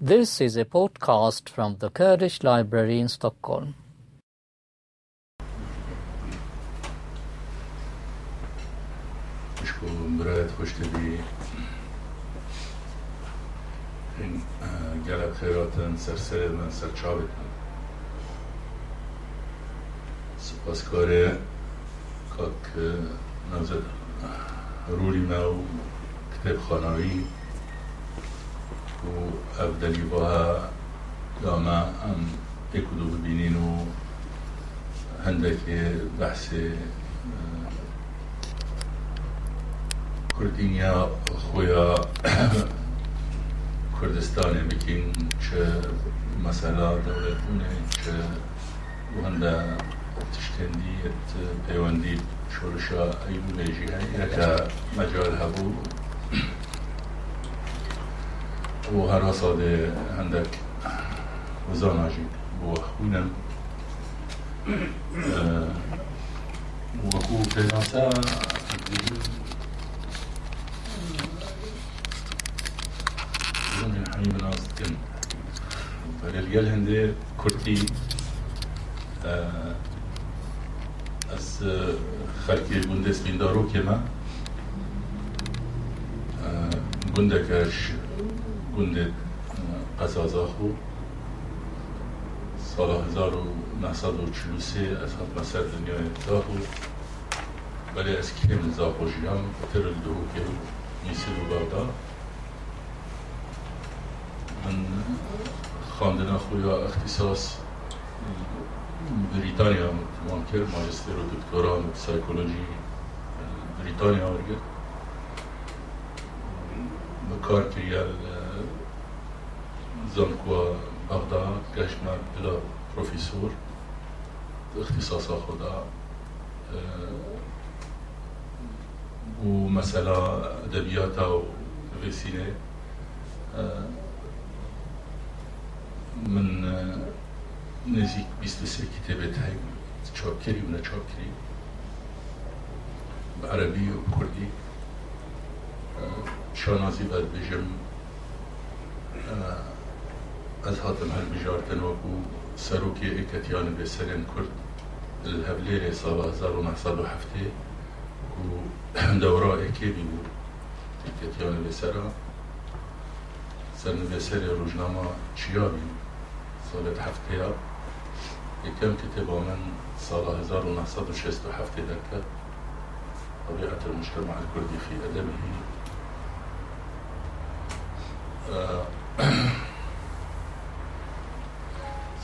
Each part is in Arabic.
This is a podcast from the Kurdish Library in Stockholm. شكون براد خوش تبي این گلب خیراتن سر من سر چاوتن سپاسکار کاک نوزد روری ما و کتاب داما ام اکدو ببینین و هندك بحث كردينيا خويا كردستان بكين چه مسألة دولتونه چه وهندا تشتندي بيواندي شورشا أيو ليجي هاي مجال هبو. وهر صاد عندك وزاناجي بو خوينم وكو بلانسا من حميم نازتن فالرجال هندي كرتي از خلقی بوندس بیندارو که من بوندکش گوند قزاقازاخو سال 1943 از حد مسر دنیای زاخو ولی از کم زاخوشیام ترل دو که میسی رو بادا من خواندن خویا اختصاص بریتانیا تمام کرد ماجستر و دکترا سایکولوژی بریتانیا آرگر مکار که زنکوا بغداد گشتنا بلا بروفيسور اختصاصا خدا ومسألة أدبياتا وفيسينة من نزيك بيستسي كتابات هاي تشاكري ونتشاكري بعربي وكردي شانازي بجم از هاتم هل بجارتن وكو سروكي اكتيان بسرين كرد الهبليري سال 1907 و دورا اكيبي بو اكتيان بسرا سرن بسري روجنامه چيابي سالت هفته يكم كتابا من سال 1967 ذكر طبيعة المجتمع الكردي في أدبه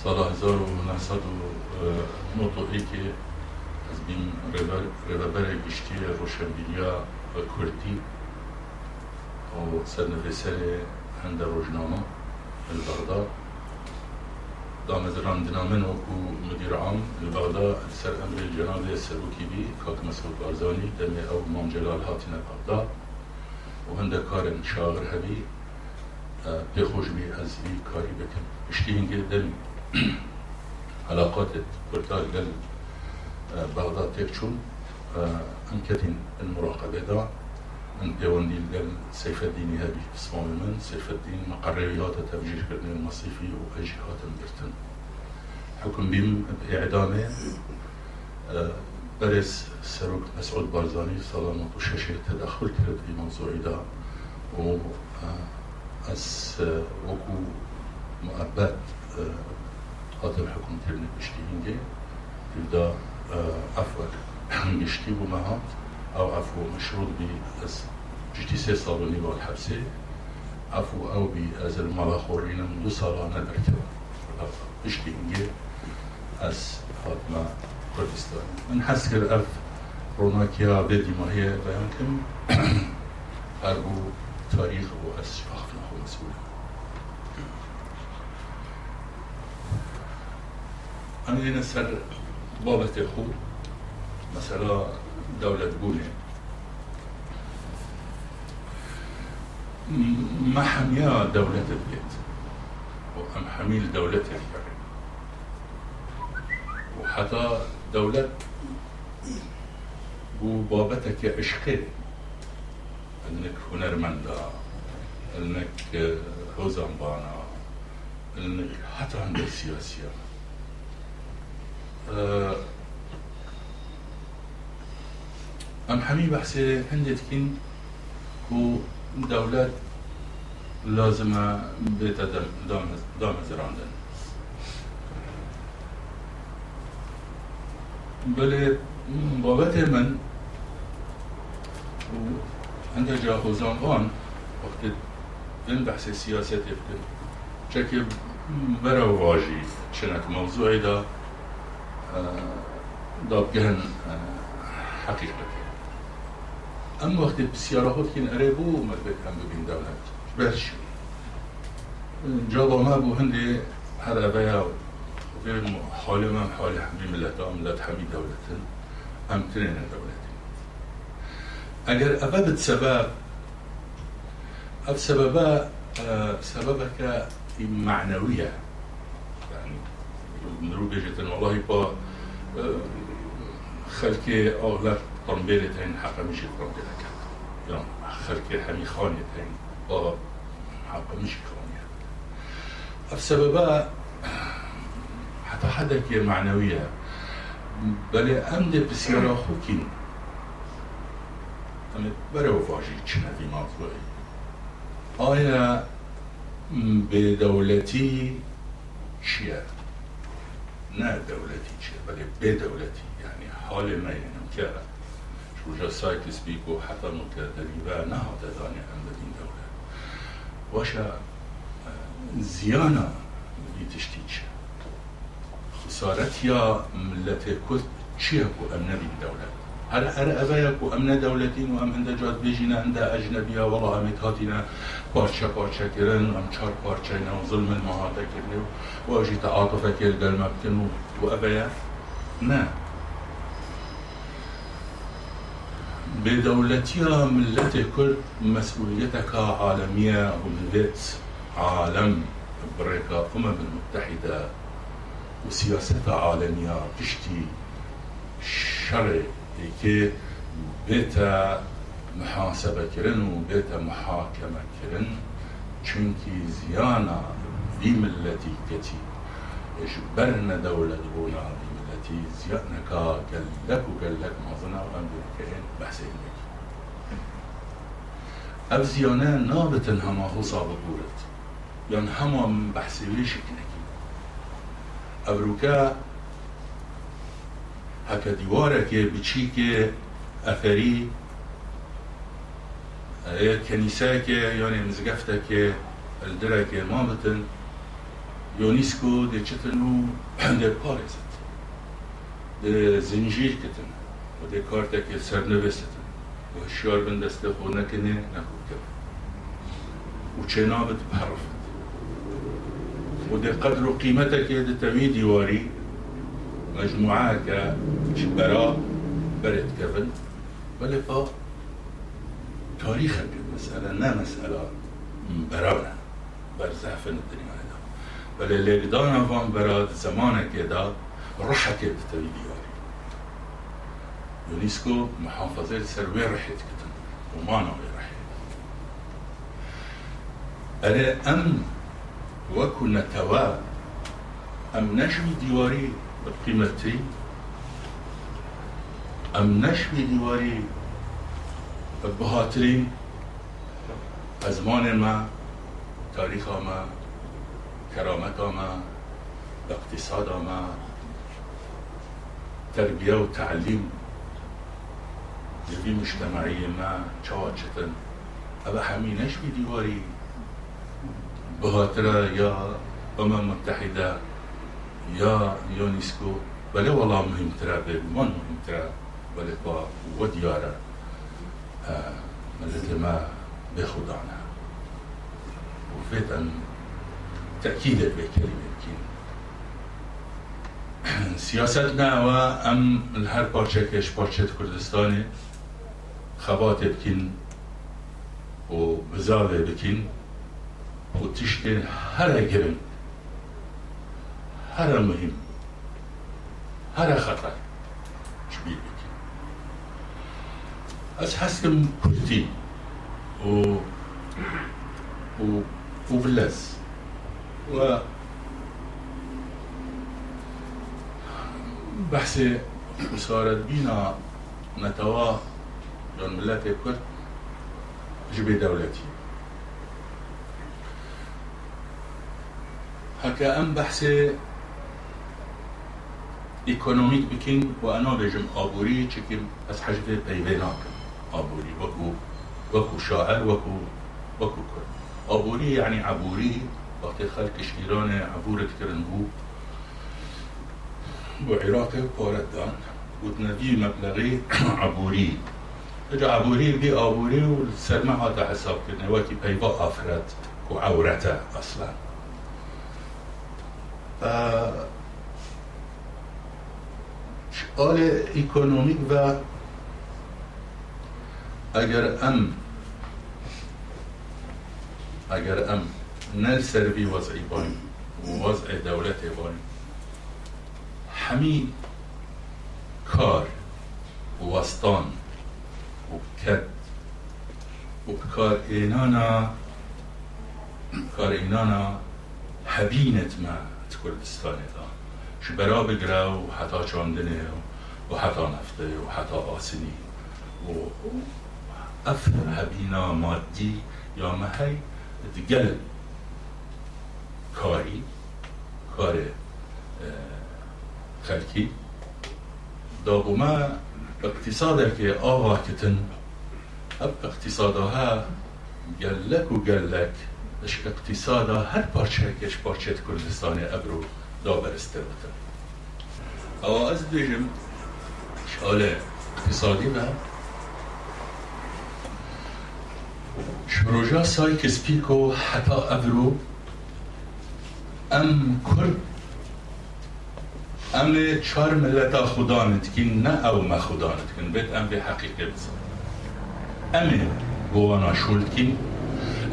سال 1900 نوتوهی که از بین ریوبر گشتی روشنبیلیا کردی و سرنویسر هند روزنامه البغداد دامز راندنامن و مدیر عام البغداد سر أمر الجناب سروکی بی کاک مسعود بارزانی دمی أو مام جلال هاتین بغداد و هنده کارن شاغر هبی پێخۆش بی ئەزوی کاری بکەم پشتی هنگێ دەمی علاقاتت کورتال گەل بغداد تێک چوون ئەنکەتین المراقبێدا من پەیوەندی لەگەل سەیفەدینی هەبی اسمامی من سەیفەدین مەقەڕێوی هاتە تەبژیرکردنی مەسیفی و ئەژی هاتم گرتن حکم بیم بإعدامه برز سروک مسعود بارزانی سالانات و ششه تدخل کرد في موضوعی دا و از وكو مؤبات هذا الحكم ترني بشتينجي يبدا عفو بشتي بمهات أو عفو مشروط سي صالوني والحبسي عفو أو بي از الملاخورين منذ صالة ندرت بشتينجي از هاتما كردستان من حسكر اف روناكيا بدي ما هي بيانكم اربو تاريخ وأس شخصنا هو مسؤول أنا هنا سر بابة أخو مثلا دولة بولي ما حميا دولة البيت؟ وأم حميل دولة البر وحتى دولة بابتك عشقي إنك هنرمندا إنك هوزنبانا حتى عند السياسية أه أم همین بحث هندت کین کو دولت لازمة بیت دام, دام زراندن. بله بابت من؟ عند جا خوزانوان وقت این بحث سیاست بکن چکه برا واجی شنك موضوعي دا. دا بجهن حقيقتي ام وقت بسیاره خود کن اره بو مدبت هم ببین دولت بش جا ما بو هنده هر اویا غير حال ما حال حمي ملت ملت حمي دولة ام تنين دولة اگر ابد سبب اب سببا سببك معنوية يعني نرو بيجتن والله با خلقي اغلب طنبيلتين حقا مش طنبيلة كانت يعني خلقي حمي خانيتين با حقا مش خانية السببا حتى حدا كي معنوية بل أمد بسيارة خوكين أمد برو فاجي چنه دي موضوعي آیا به دولتی چیه نه دولتی چیه ولی به دولتی یعنی حال ما اینم که شوجا سایتس بیگو حتی متدری و نه دانی ام بدین دولت. واشا زیانا بیتشتی چه خسارت یا ملت کل چیه؟ کو ام نبین دولت. و أم دولتین و ام هنده جاد بیجینا هنده اجنبیا والله امید هاتینا پارچه پارچه کرن أم چار پارچه اینا و ظلم المهاتة کرنی و واجی تعاطفه کل دل مبتن و اویا نه بدولتي ملت كل مسؤوليتك عالمية وملت عالم بريكا أمم المتحدة وسياستها عالمية تشتي شرع که بێتە محاسبەکردن و بێتە محاکەمەکردن چونکی زیانە وی ملەتی کەچی إيش برنا دولة بونا بملتي زيانكا قلك وقلك مازنا وان بكين بحسين بك اف زيانه نابتن هما هو صابت بورت يعني هما حکدیوارێکێ که ئەفەری یعنی که ما مزگەفتەکێ یونیسکو مابتن یۆنیسکۆ دەچتن و دەپارێزت زنجیر کتن و در کارتا که سر نوستن و هشیار بن دەستە نکنه نەکنێ نەخوکە و چێنابت بحرفت. و در قدر و قیمەتەکێ تمی دیواری مجموعة كشبراء برد كفن ولقى تاريخا المسألة نا مسألة برانا برزه فن الدنيا هذا. بل اللي بدانا فان براد زمانه كده رحت تبي دياري يونسكو محافظة سروي رحت كتن وما نوي رحت. أنا أم وكنا توا أم نشوي ديواري. قيمتي أم نشوي ديواري بهاترين أزمان ما تاريخ ما كرامت ما اقتصاد ما تربية وتعليم في مجتمعية ما چواتشتن أبا حمي نشوي ديواري بهاترة يا أمم متحدة یا یونیسکو، بله والا مهم ترا به من مهمتره، بلی با ودیاره ملت ما به خودمان، و مەلەتمە تأکید وفێت ئەم سیاست نه و ام الهر پارچه کش پارچه کردستانی خبات بکن و بزاوة بکن و تشتين هر گرم هذا مهم هذا خطر كبير أتحسن كردي و و وبلاس. و بحث صارت بينا نتوا دون ملاتي الكرد جبه دولتي هكا أم بحثي ايكونوميك بكين وأنا بجم آبوري چكم از حجبه بيبيناك آبوري وكو وكو شاعر وكو وكو كرد آبوري يعني عبوري وقت خلق ایران عبورت کرن بو بو عراق پاردان وتنبي مبلغي عبوري اجا عبوري بي عبوري والسلمة هذا حساب كنا وكي بيبا افرد وعورته أصلا. ايكونوميك و اگر ام اگر ام نل سربي وضعي باين ووضع دولتي باين حمي كار ووسطان وكد وبكار إينانا كار إينانا حبينة ما كردستان دا شبرا بگره و حتا چاندنه و حتا نفته و حتا آسنی و افر هبینا مادی یا مهی دگل کاری کار خلکی داغما اقتصاد که آوا کتن اب اقتصادها گلک و گلک اش اقتصادا هر پارچه کش پارچه کردستان ابرو. دابرسته بتن أو از دیجم شال اقتصادی و شروجا سای کسپیکو حتا ابرو. ام کرد ام چهار ملتا خدا نتکین نه أو ما خدا نتکین بیت ام به حقیقت بزن ام گوانا شولتکین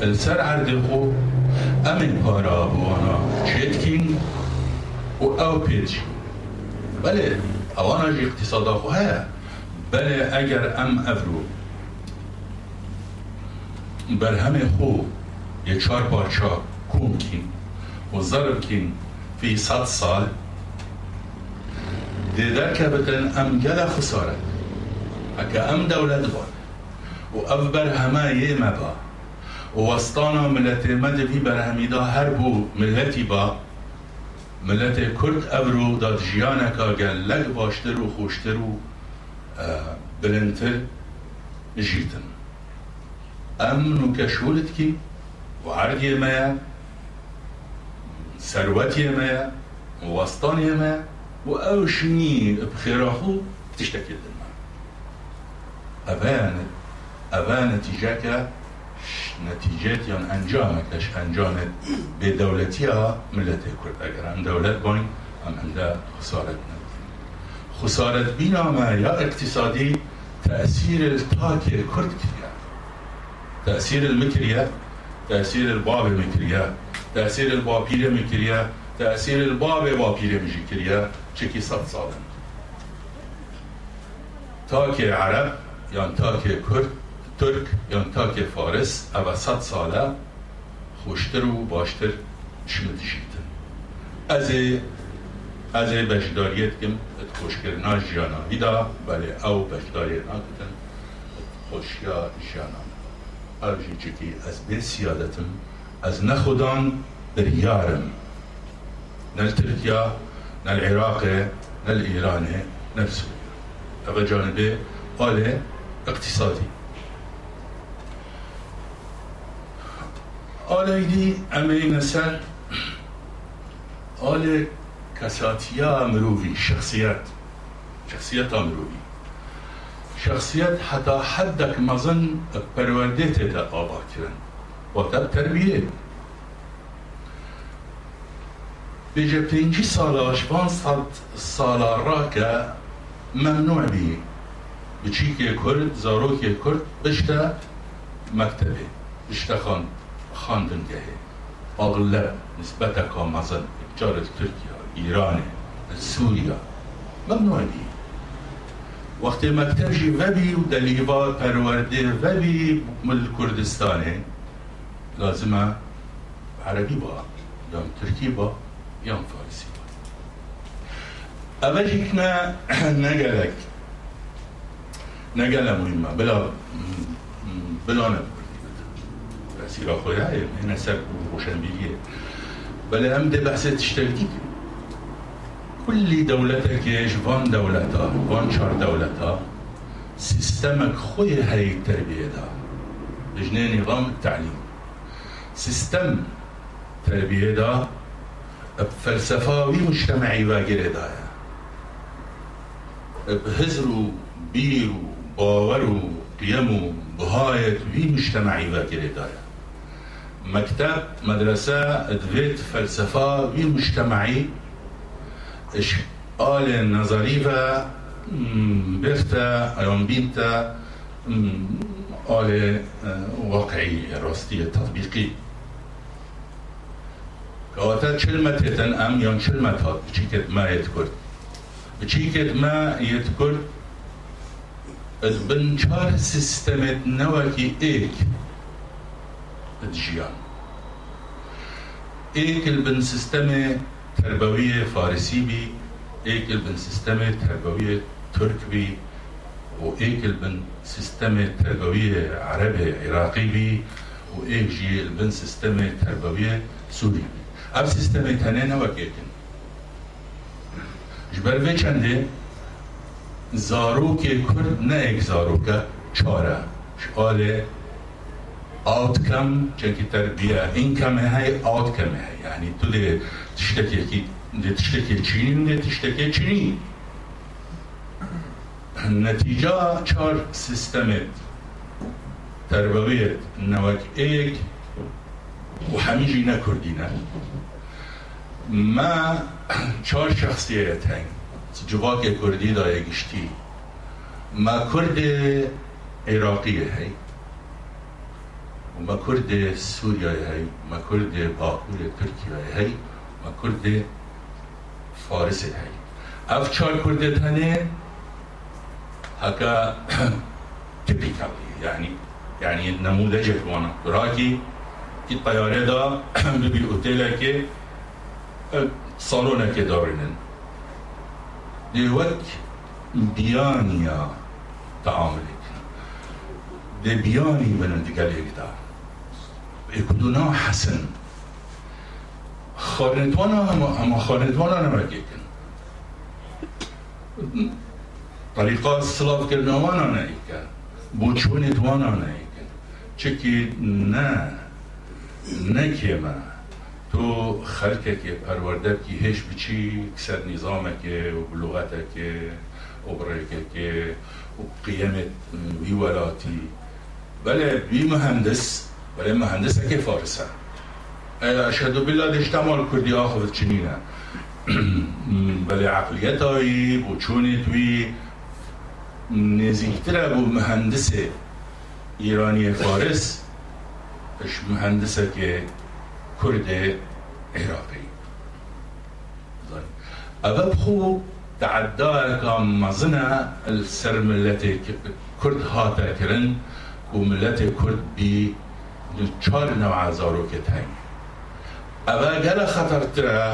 السر عرد خو ام پارا گوانا چیتکین و و او پیچ. بله اوانج اقتصادا خواه بله اگر ام افرو. بر همه خو یه چار پارچا کم کن و ضرب کن فی صد سال. دیده که بتن ام گل خساره اگر ام دولت بار. و اف بر همه یه مبا. و وستانا ملت مدفی بر همیدا هر بو ملتی با. ملت کرد ابرو داد جیانکا گل لگ باشتر و خوشتر و بلندتر جیتن. ام نکشولت کی؟ و عرض ما ثروت ما وسطان ما و أو شنی بخیراخو تشتكي لنا أبان أبان نتيجة نتیجت یان ئەنجامێکش به دولتی ها ملت کرد. اگر هم دولت بۆین هم انده خسارت نە خسارت بینامە یا اقتصادی تأثیر تاکی کرد کردە تأثیر المکریه تأثیر الباب مکریه تأثیر الباپیرە مکریه تأثیر الباب باپیرە مژی چکی صد ساڵن تاکێ عرب یان تاکێ کرد ترک یا تاک فارس او صد ساله خوشتر و باشتر شمتشیتن از از بشداریت کم ات خوشکرنا جانا هیدا بله او بشداریت ناکتن خوشیا جانا ارجی چکی از به سیادتم از نخودان بریارم نل ترکیا نل عراق نل ایران نل سوریا او جانبه قال اقتصادی. آلیدی امی نسر آل کساتیا مروی شخصیت شخصیت مروی شخصیت حتی حدك مظن پروردیت تا آبا کرن و تب تربیه بيجي پنجی سالا شبان سالا را که ممنوع بی بچی که کرد زارو که کرد بشتا مکتبه بشتا خان خواندنگه اغلب نسبت مثلا جار ترکیه ایران سوریا. ممنوع دی. وقتی مکتب جی وبی و دلیبا پرورده وبی مل کردستانه لازمه عربی با یا ترکی با یا فارسی با. أبجيكنا نقلك نقلة مهمة بلا بلا نبقى سيرا خويا هنا ساك روشنبيلية بل أم دي بحثة تشتغلتي كل دولتك يش فان دولتا فان شار دولتا سيستمك خويا هاي التربية دا لجنة نظام التعليم سيستم تربية دا بفلسفاوي مجتمعي واقري دايا بهزرو بيرو باورو قيمو بهايت وي مجتمعي واقري دايا مكتب مدرسة دويت فلسفة وي مجتمعي. اش آل نظرية بيرتا ايون بيتا آل واقعي راستي تطبيقي. كواتا كلمة تن أم يون كلمة هات بچيكت ما يتكر بچيكت ما يتكر بنشار سيستمت نوكي إيك. الجيان ايك البن سيستمي تربوية فارسي بي ايك البن سيستمي تربوية ترك بي وإيك البن سيستمي تربوية عربي عراقي بي وإيك جي البن سيستمي تربوية سوري بي اب سیستم تنه وکیکن جبر به چنده زاروک کرد نه ایک زاروک چاره. شعال outcome چەکی تربیە ئینکەمە های ئاوتکەمە های یعنی تو دێ تشتێکێکی تشتکی چینی دێ تشتکی چینی. نتیجه چار سیستم تربویت نوک ایک. و همیجی نکردی نه. ما چار شخصیت هنگ جواک کردی دا یەگشتی ما کرد عێراقیە هەی وكرد سوريا هاي كرد باكور تركيا هاي كرد فارس هاي اف چار كرد تنه هكا تيبيكال يعني يعني نموذج وانا راكي كي طياره دا ببي اوتيلا كي صالونا كي دارنن. دي وقت بيانيا تعاملك دي بياني من انتقاليك دار. يكونون حسن. خالدوانا أما خالدوانا نمرجيكن طريقة صلاة كرنا وانا نايكا بوچونت چکی نه نه که نكيما تو خلقك پرورده کی هیچ بیچی، كسر که و بلغتك و بريكك و بقيمة بولاتي بله بی مهندس. بله مهندس که فارسه. اشهد بالله اجتماع کردی آخذ چنینه. بله عقلیت هایی و چونی توی نزیکتر بو مهندس ایرانی فارس اش مهندسه که كرد عراقي أبب خو تعدى مزنا السرم التي كرد هاتا كرن وملتي كرد بي چهار نوع عذارو که تنگ. اوا گل خطرتره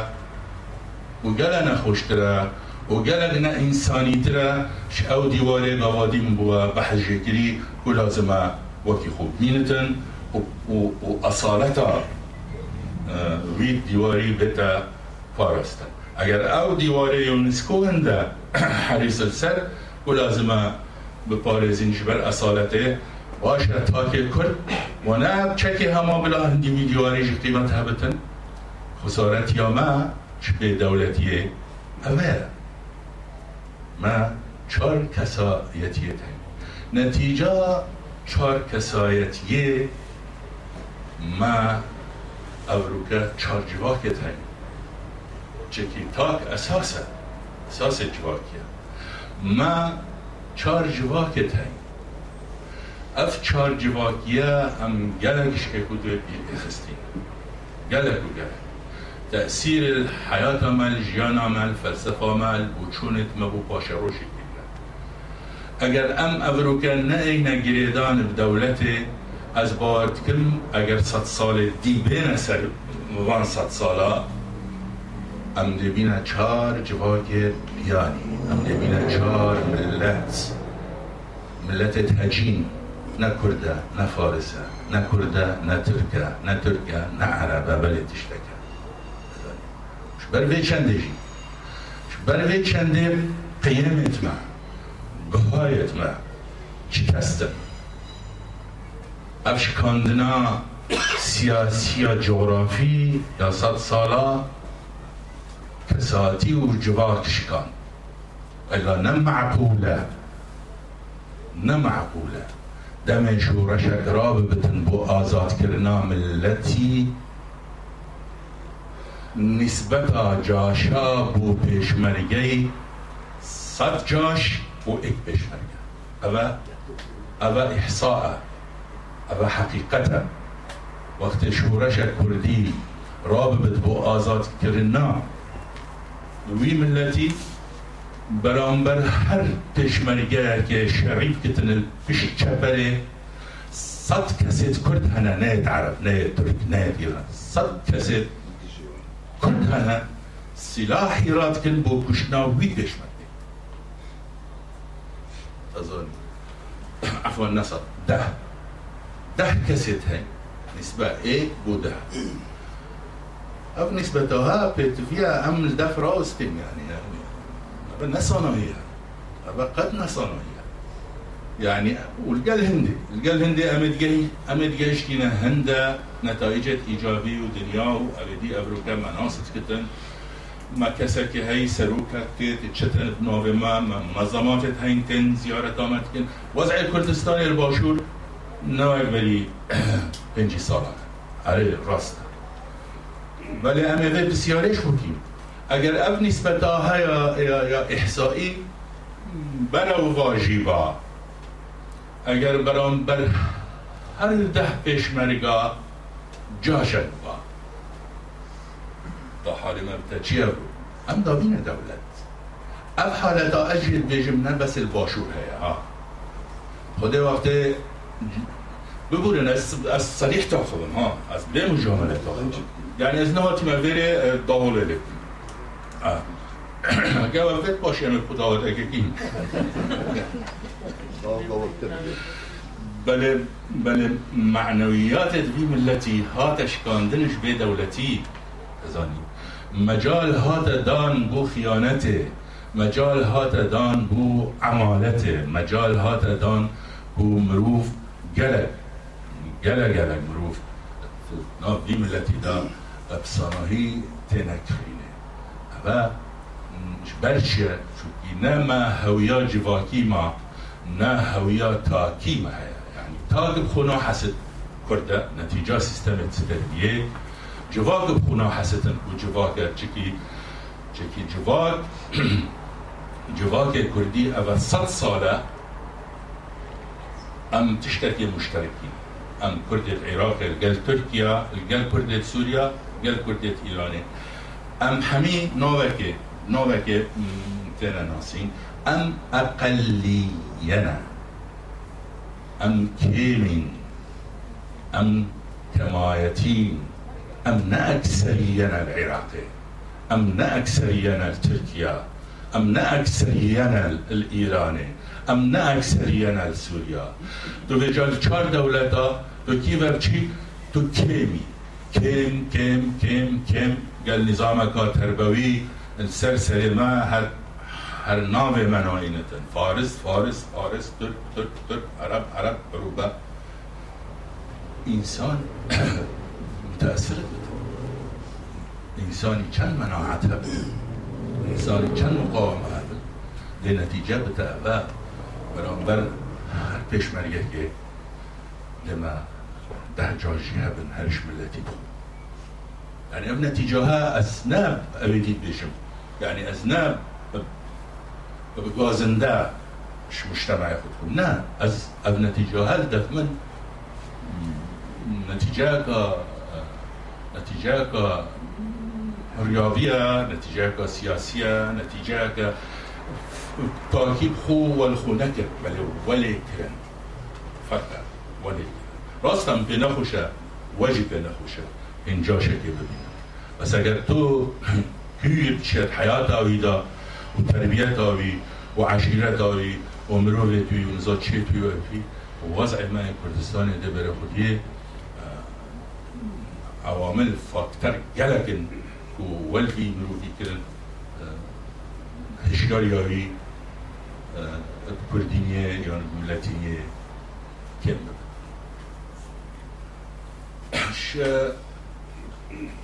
و گل نخوشتره و گل نه انسانیتره ش او دیواره گوادیم بوا بحجگری و لازمه وکی خوب مینتن. و, و, و اصالتا وید دیواری بتا پارستن اگر او دیواره یونسکو هنده حریص سر و لازمه به پارزینش بر اصالته واشر تاكي كل وناب تشكي هما بلا هندي من جواري جفتي ما تهبتن خسارت یا ما شبه دولتي اما ما چهار کسایتی تن. نتیجه چهار کسایتی ما اوروکا چهار جواک تن. چکی تاک اساسه. اساس جواکیه. ما چهار جواک تن. جواکیه هم گلکش که کدو اخستین گلک و گلک تأثیر الحياة مال جيان مال فلسفة مال وچونت مبو باشه روشي اگر ام افروکا نه اینا گریدان بدولته از باید کم اگر صد سال دی بین سر وان صد سالا ام دبینا چار جواک بیانی. ام دبینا چار ملت. ملت تهجین نه کرده نه فارسه نه کرده نه ترکه نه ترکه نه عربه بله تشتکه بر وی چنده جی بر وی چنده قیمت ما گهایت ما چی کستم؟ افشکاندنا سیاسی یا جغرافی یا صد سالا کساتی و جواک شکان. الا نه معقوله نه معقوله. دم شورش راب بتن بو آزاد کرنا ملتی. نسبتا جاشا بو پیشمرگی. صد جاش بو ایک پیشمرگی. اوه اوه احصاء اوه حقیقتا وقت شورش کردی رابط بو آزاد کرنا وی ملتی برانبر هر پشمرگه که شریف کتن پیش چپره صد کسید کرد هنه نه عرب نه ترک نه ایران. صد کسید کرد هنه سلاح راد کن بو کشنا وی پشمرگه تظن عفوا نصد ده ده کسید هن نسبة إيه بوده اف نسبتها بتفيها ام الدف راستن يعني يعني نصنعية قد نصنعية يعني والقال هندي القال هندي أمد جاي أمد جايش كنا هندا نتائج إيجابي ودنيا وابدي أبروكا مناصت كتن. ما كسك هي سروكا كت تشتن بنوفي ما منظمات هين كن زيارة آمد كن. وضع الكردستان الباشور نوع بری پنجی ساله. آره راست. ولی امه بسیارش بودیم ئەگەر ئەم نیسبەتا هەیە ئیحسایی بەرەوواژیبا ئەگەر بەرامبەر هەر دەه پێشمەرگا جاشت با. تا حالی مەبتە چیه رو ام دابینە دەولەت ئەم اف ئەجل بێژم نە بەسل باشوور هەیە ها. خود وقت ببورن از از صریح تا خودم ها. از بیم جامعه تا یعنی از نواتی مبیر دامول الکتری وقت باشی همه خدا و کی بله بله معنویات دوی ملتی هاتش کاندنش به دولتی زانی مجال هات دان بو خیانته مجال هات دان بو عمالته مجال هات دان بو مروف گلک گلک گلک مروف ناف ملتی دا بصناهی تنکرینه و چونکی نه ما هویا جواکی ما نه هویا تاکی ما هیا یعنی تاک بخونا حسد کرده نتیجه سیستم تدریه جواک بخونا حسدن و جواک چکی چکی جواک جواک کردی اول صد ساله ام تشتركي مشتركين ام كردة العراق الجل تركيا الجل كردة سوريا الجل كردة ايران أم حمي نوبكي نوبكي تنا ناسين أم اقلينا أم كيمين. أم كمايتين أم نأكثرينا العراقي. أم نأكثرينا التركيا أم نأكثرينا الإيراني. أم اکثریت سوریا تو وجال چهار دولتا تو کی ورچی؟ تو کمی کم کم کم کم گل نظام کا تربوی سر سر ما هر هر نام مناینتن فارس فارس فارس ترک ترک ترک عرب عرب عروبه انسان متأثر انسانی چند مناعت هبه انسانی چند مقاومه هبه لنتیجه بتأبه برانبر هر پشمرگه که لما ده جاجی هبن هرش ملتی بود. يعني اب نتيجة ها أسناب أبدي بيشم. يعني أسناب بغازندا مش مجتمع ياخدكم نا أز أب نتيجة ها الدف من؟ نتيجة نتيجة رياضية نتيجة سياسية نتيجة تركيب خو والخنك بل ولكن فقط ولكن راستم بنخوشه واجب بنخوشه اینجا شکل ببینم بس اگر تو هي شد حياة ويدا وتربية وي وعشيرة وي ومروفة وي ونزاد شيت وي وفي ووضع ما كردستان ده بره خوديه عوامل فاكتر جلكن والفي مروفي كرن هشكارياوي کردینیه یا ملتیه کم ش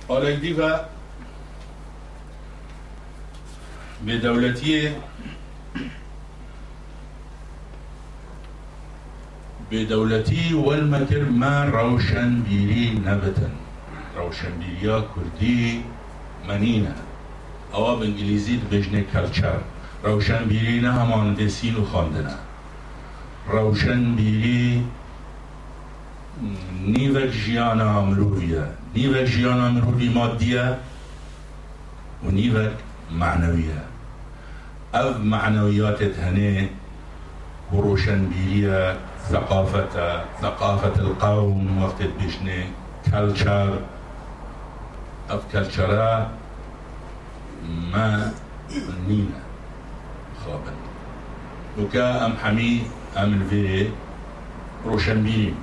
آلگدی و به دولتی به دولتی والمكر ما روشن بيري نبتا روشن كردي منينة او بانجليزي بجنه کلچر. روشن بیری نه همان دسین و خواندنه. روشن بیری نیوک جیانا مروریه نیوک جیانا مروری مادیه و نیوک معنویه أو معنویات هنه و روشن بیریه ثقافة ثقافة القوم وقت بيشني كالتشر أف كالتشرا ما نينا. خابن. وكا أم حمي أم الفي روشنبيري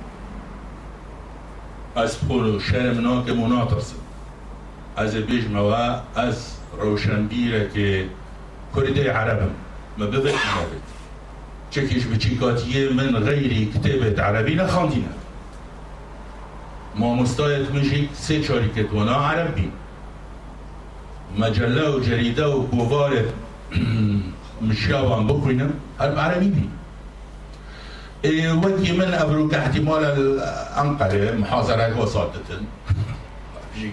از پروشر که مناطس از بیجموا از روشن بیره که کرده عربم. ما ببین نابد چکیش به چیکاتیه من غیری کتاب عربی نخاندینه ما مستایت میشی سه چاری کتوانا عربی مجله و جریده و بوارت مشیابان بکنم هر عربی ودي من أبروك احتمال الأنقرة محاضرة وساطة أجي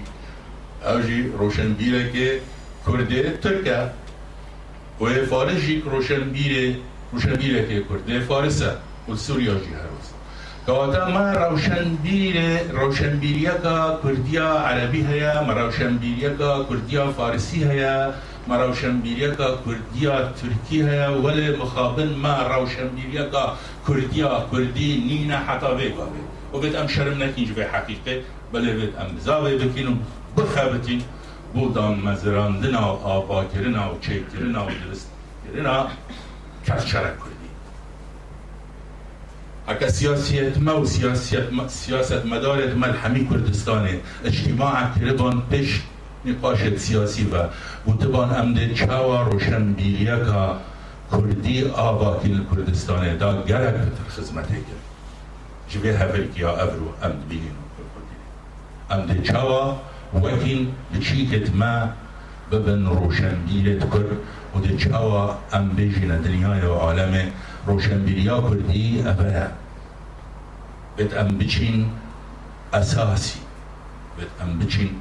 أجي روشن بيرك كردي تركا وفارجي روشن بيرك روشن بيرك كردي فارسة والسوريا جي هروس. كواتا ما روشن بير روشن بيريكا كرديا عربي هيا ما روشن بيريكا كرديا فارسي هيا. ما روشنبیری کا کردیا ترکیه ولی مخابن ما روشنبیری کا کردیا کردی نینه حتی ویگا و بهت ام شرم نکنج به حقیقت، بله بهت ام زاوی بکنم بخابتین بودم مزراندن و آبا کردن و چه کردن و درست کردن کچرک کردی. اگه سیاسیت ما و سیاست, سیاست مدارت ملحمی کردستانه. اجتماع کربان پیش نقاش سیاسی و وتبان امد چاوا روشن بیریا کردی آبا کل کردستان دا گرک بتر خدمت کرد جبه هفر کیا افرو امد بینین امد چاوا وکین بچیکت ما ببن روشن بیرت کرد و ده چاوا ام بیجین دنیای و عالم روشن بیریا کردی افره بت ام بچین اساسی. بت ام بچین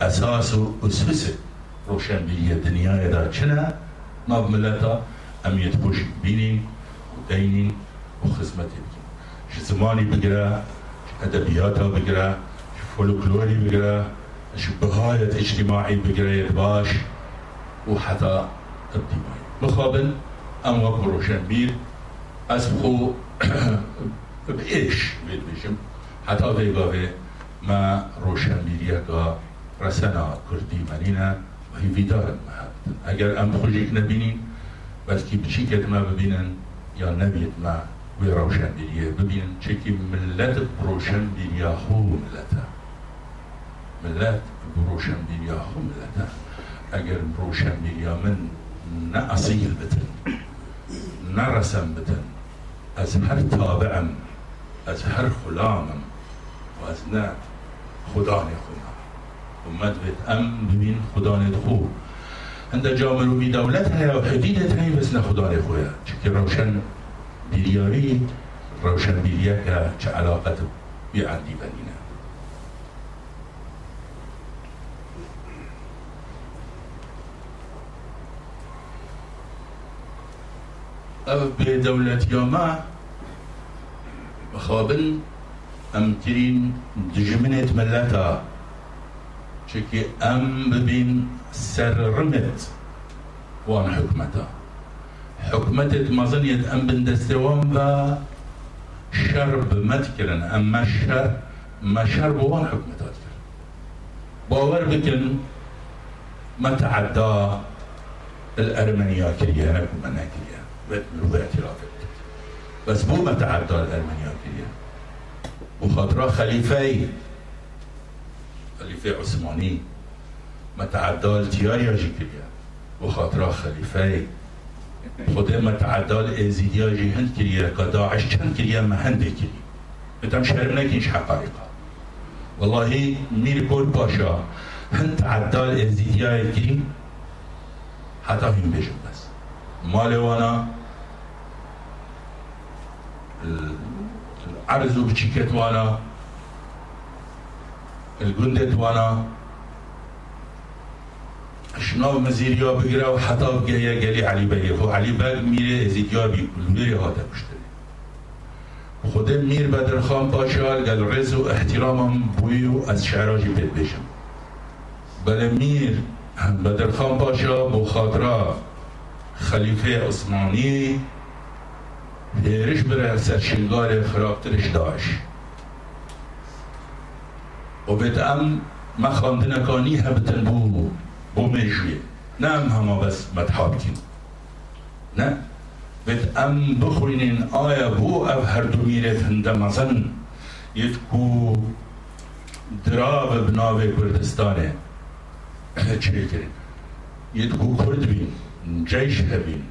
أساس و أسس روشنبیری دنیای دا چنه ما بملتا ام يتبوش بينين ودينين وخدمتي بكين شو زماني بقرا ادبياتا بقرا فولكلوري بقرا شو بهاية اجتماعي بقرا يتباش وحتى الدماء. مخابل ام وكو روشنبير أسبخو بإيش؟ بيت بيشم. حتى بيقاوي ما روشنبيريكا رسنا کردی منینا و هی ویدارن محبت اگر ام خوشیک نبینین بس که ما ببینن یا نبیت ما و روشن دیگه ببینن. چه که ملت بروشن دنیا خو ملتا ملت بروشن دنیا خو ملتا اگر بروشن دنیا من نه اصیل بتن نه رسم بتن از هر تابعم از هر خلامم و از نه خدان خدا. امت بهت ام ببین خدانت خو انده جامرو می دولت های و حدیدت های خدا نید خویا چکه روشن بیریاری روشن بیریا که چه علاقت بی عندی بنینه او به دولت یاما بخوابن امترین دجمنت ملتا. ام ببین سر رمت وان حكمتا حكمتت مظنية ام بندستوان با شرب متكرن اما شر ما شرب وان حكمتا باور بكن ما تعدى الأرمنيا كريا أنا بكم أنا كريا بوضع اعترافات بس بو ما تعدى الأرمنيا كريا وخاطرها خليفي خليفة عثماني ما تعدى التياريا كريا وخاطرها ما تعدى الازيديا جي هند كريا كداعش كان كريا ما هند كريا بتم شرم نكيش حقائقها والله مير كل باشا هند تعدى الازيديا كريم حتى هم بيجن بس مالي وأنا العرض وبتشيكت وأنا الجندت وانا شنو مزيريا بگیره و حتی گریه گلی علی بگیر خب علی بگ میره ازیدیا بیره هاته کشتری خود میر بدرخان پاشال گل رز و احترامم از شعراجی بید بشم. بله میر بدرخان پاشا بو خاطرا خلیفه عثمانی هیرش بره سرشنگار خراکترش داشت و به ام ما مخانده نکانی هبتن بو بو میجوی نه هم همه بس متحابکین نه بدعم بخورینین آیا بو او هر دو میره تنده مزن. یک کو دراب بناوه کردستانه چه کرد یک کو کرد بین جیش هبین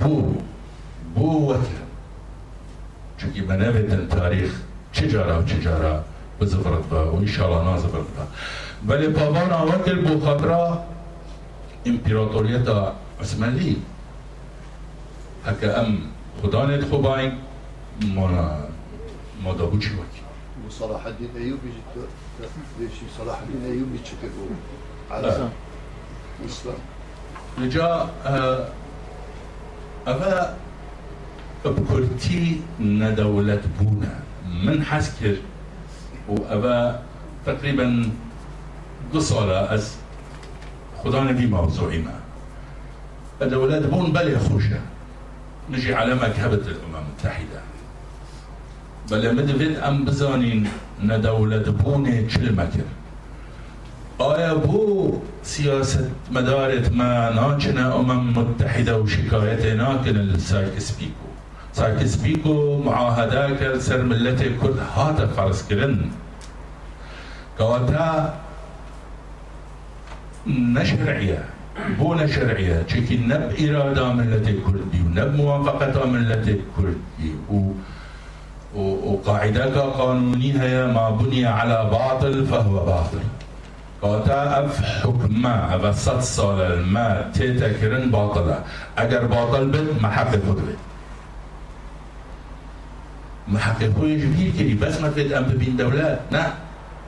بو بو وطن. چونکه منویتن تاریخ چجارا و چجارا بزفرت با، و ان شاء با. نازفرت بها ولی پاوان آوت البوخاترا امپراتوریتا عثمانی. هکا ام خدانت خوباين مانا ما دابوچی وکی صلاح الدين ايوبي شي صلاح الدين ايوبي تشكر بله. على مسلم لجا أبا بكرتي ندولت بونا من حسكر وأبا تقريبا دو صالة أز خدا نبي موضوعي ما الدولات بون بل خوشة. نجي على مكهبة الأمم المتحدة. بل مدفت أم بزانين ندولت بوني چل مكر. آیا بو سیاست مدارت ما ناچنه أمم متحدة و شکایت ناکن السایکس بیکو سایکس بیکو معاهده کرد سر ملت کرد هات فرض کرن كواتا نشرعية بو نشرعية. چكي نب إرادة ملت كردي ونب موافقة ملت كردي و وقاعدة قانونية هي ما بني على باطل فهو باطل. قاطع أف حكمة أف صد سال ما تتكرن باطلة. اگر باطل بد محق خود محققویش گیر کردی بس ما بدم ببین دولت نه.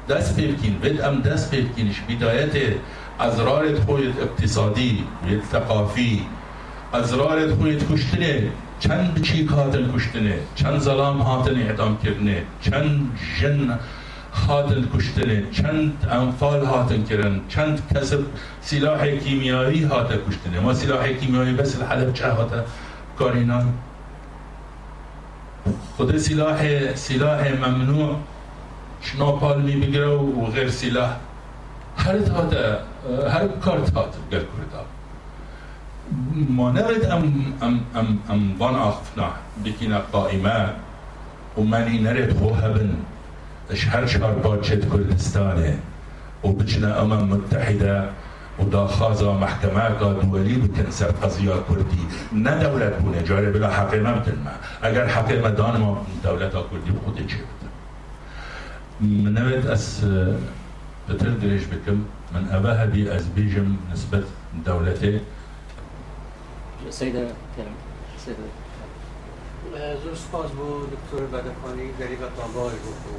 دست پیرکین بدم دست پیرکینش. بدایت ازرارت خویت اقتصادی وید ثقافی. ازرارت خویت کشتنه. چند بچی هاتن کشتنه؟ چند زلام هاتن اعدام کرنه چند جن هاتن کشتنه؟ چند انفال هاتن کردن؟ چند کسب سلاح کیمیایی هاتن کشتنه؟ ما سلاح کیمیایی بس الحلب چه هاتن کارینا خود سلاح سلاح ممنوع. شناپال می بگیره و غیر سلاح. هر هات هر کارت هات گر کرده. ما نريد ام ام ام ام وان آخفنا بكينا قائمة. وماني نريد هو هبن. شهر شهر باجت كردستانه وبجنا امم متحده. ودا خازا محكمة دولي بكن سر قضية كردي نا دولة بونه جاري بلا حقيمة بتن ما اگر حقيمة دان ما دولة كردي بخود چه بتن؟ من نوید از بتر دريش بكم من أباها بي از بيجم نسبة دولته سيدة كلام سيدة زور سپاس بو دکتر بدخانی. غریبت آگاه گفتو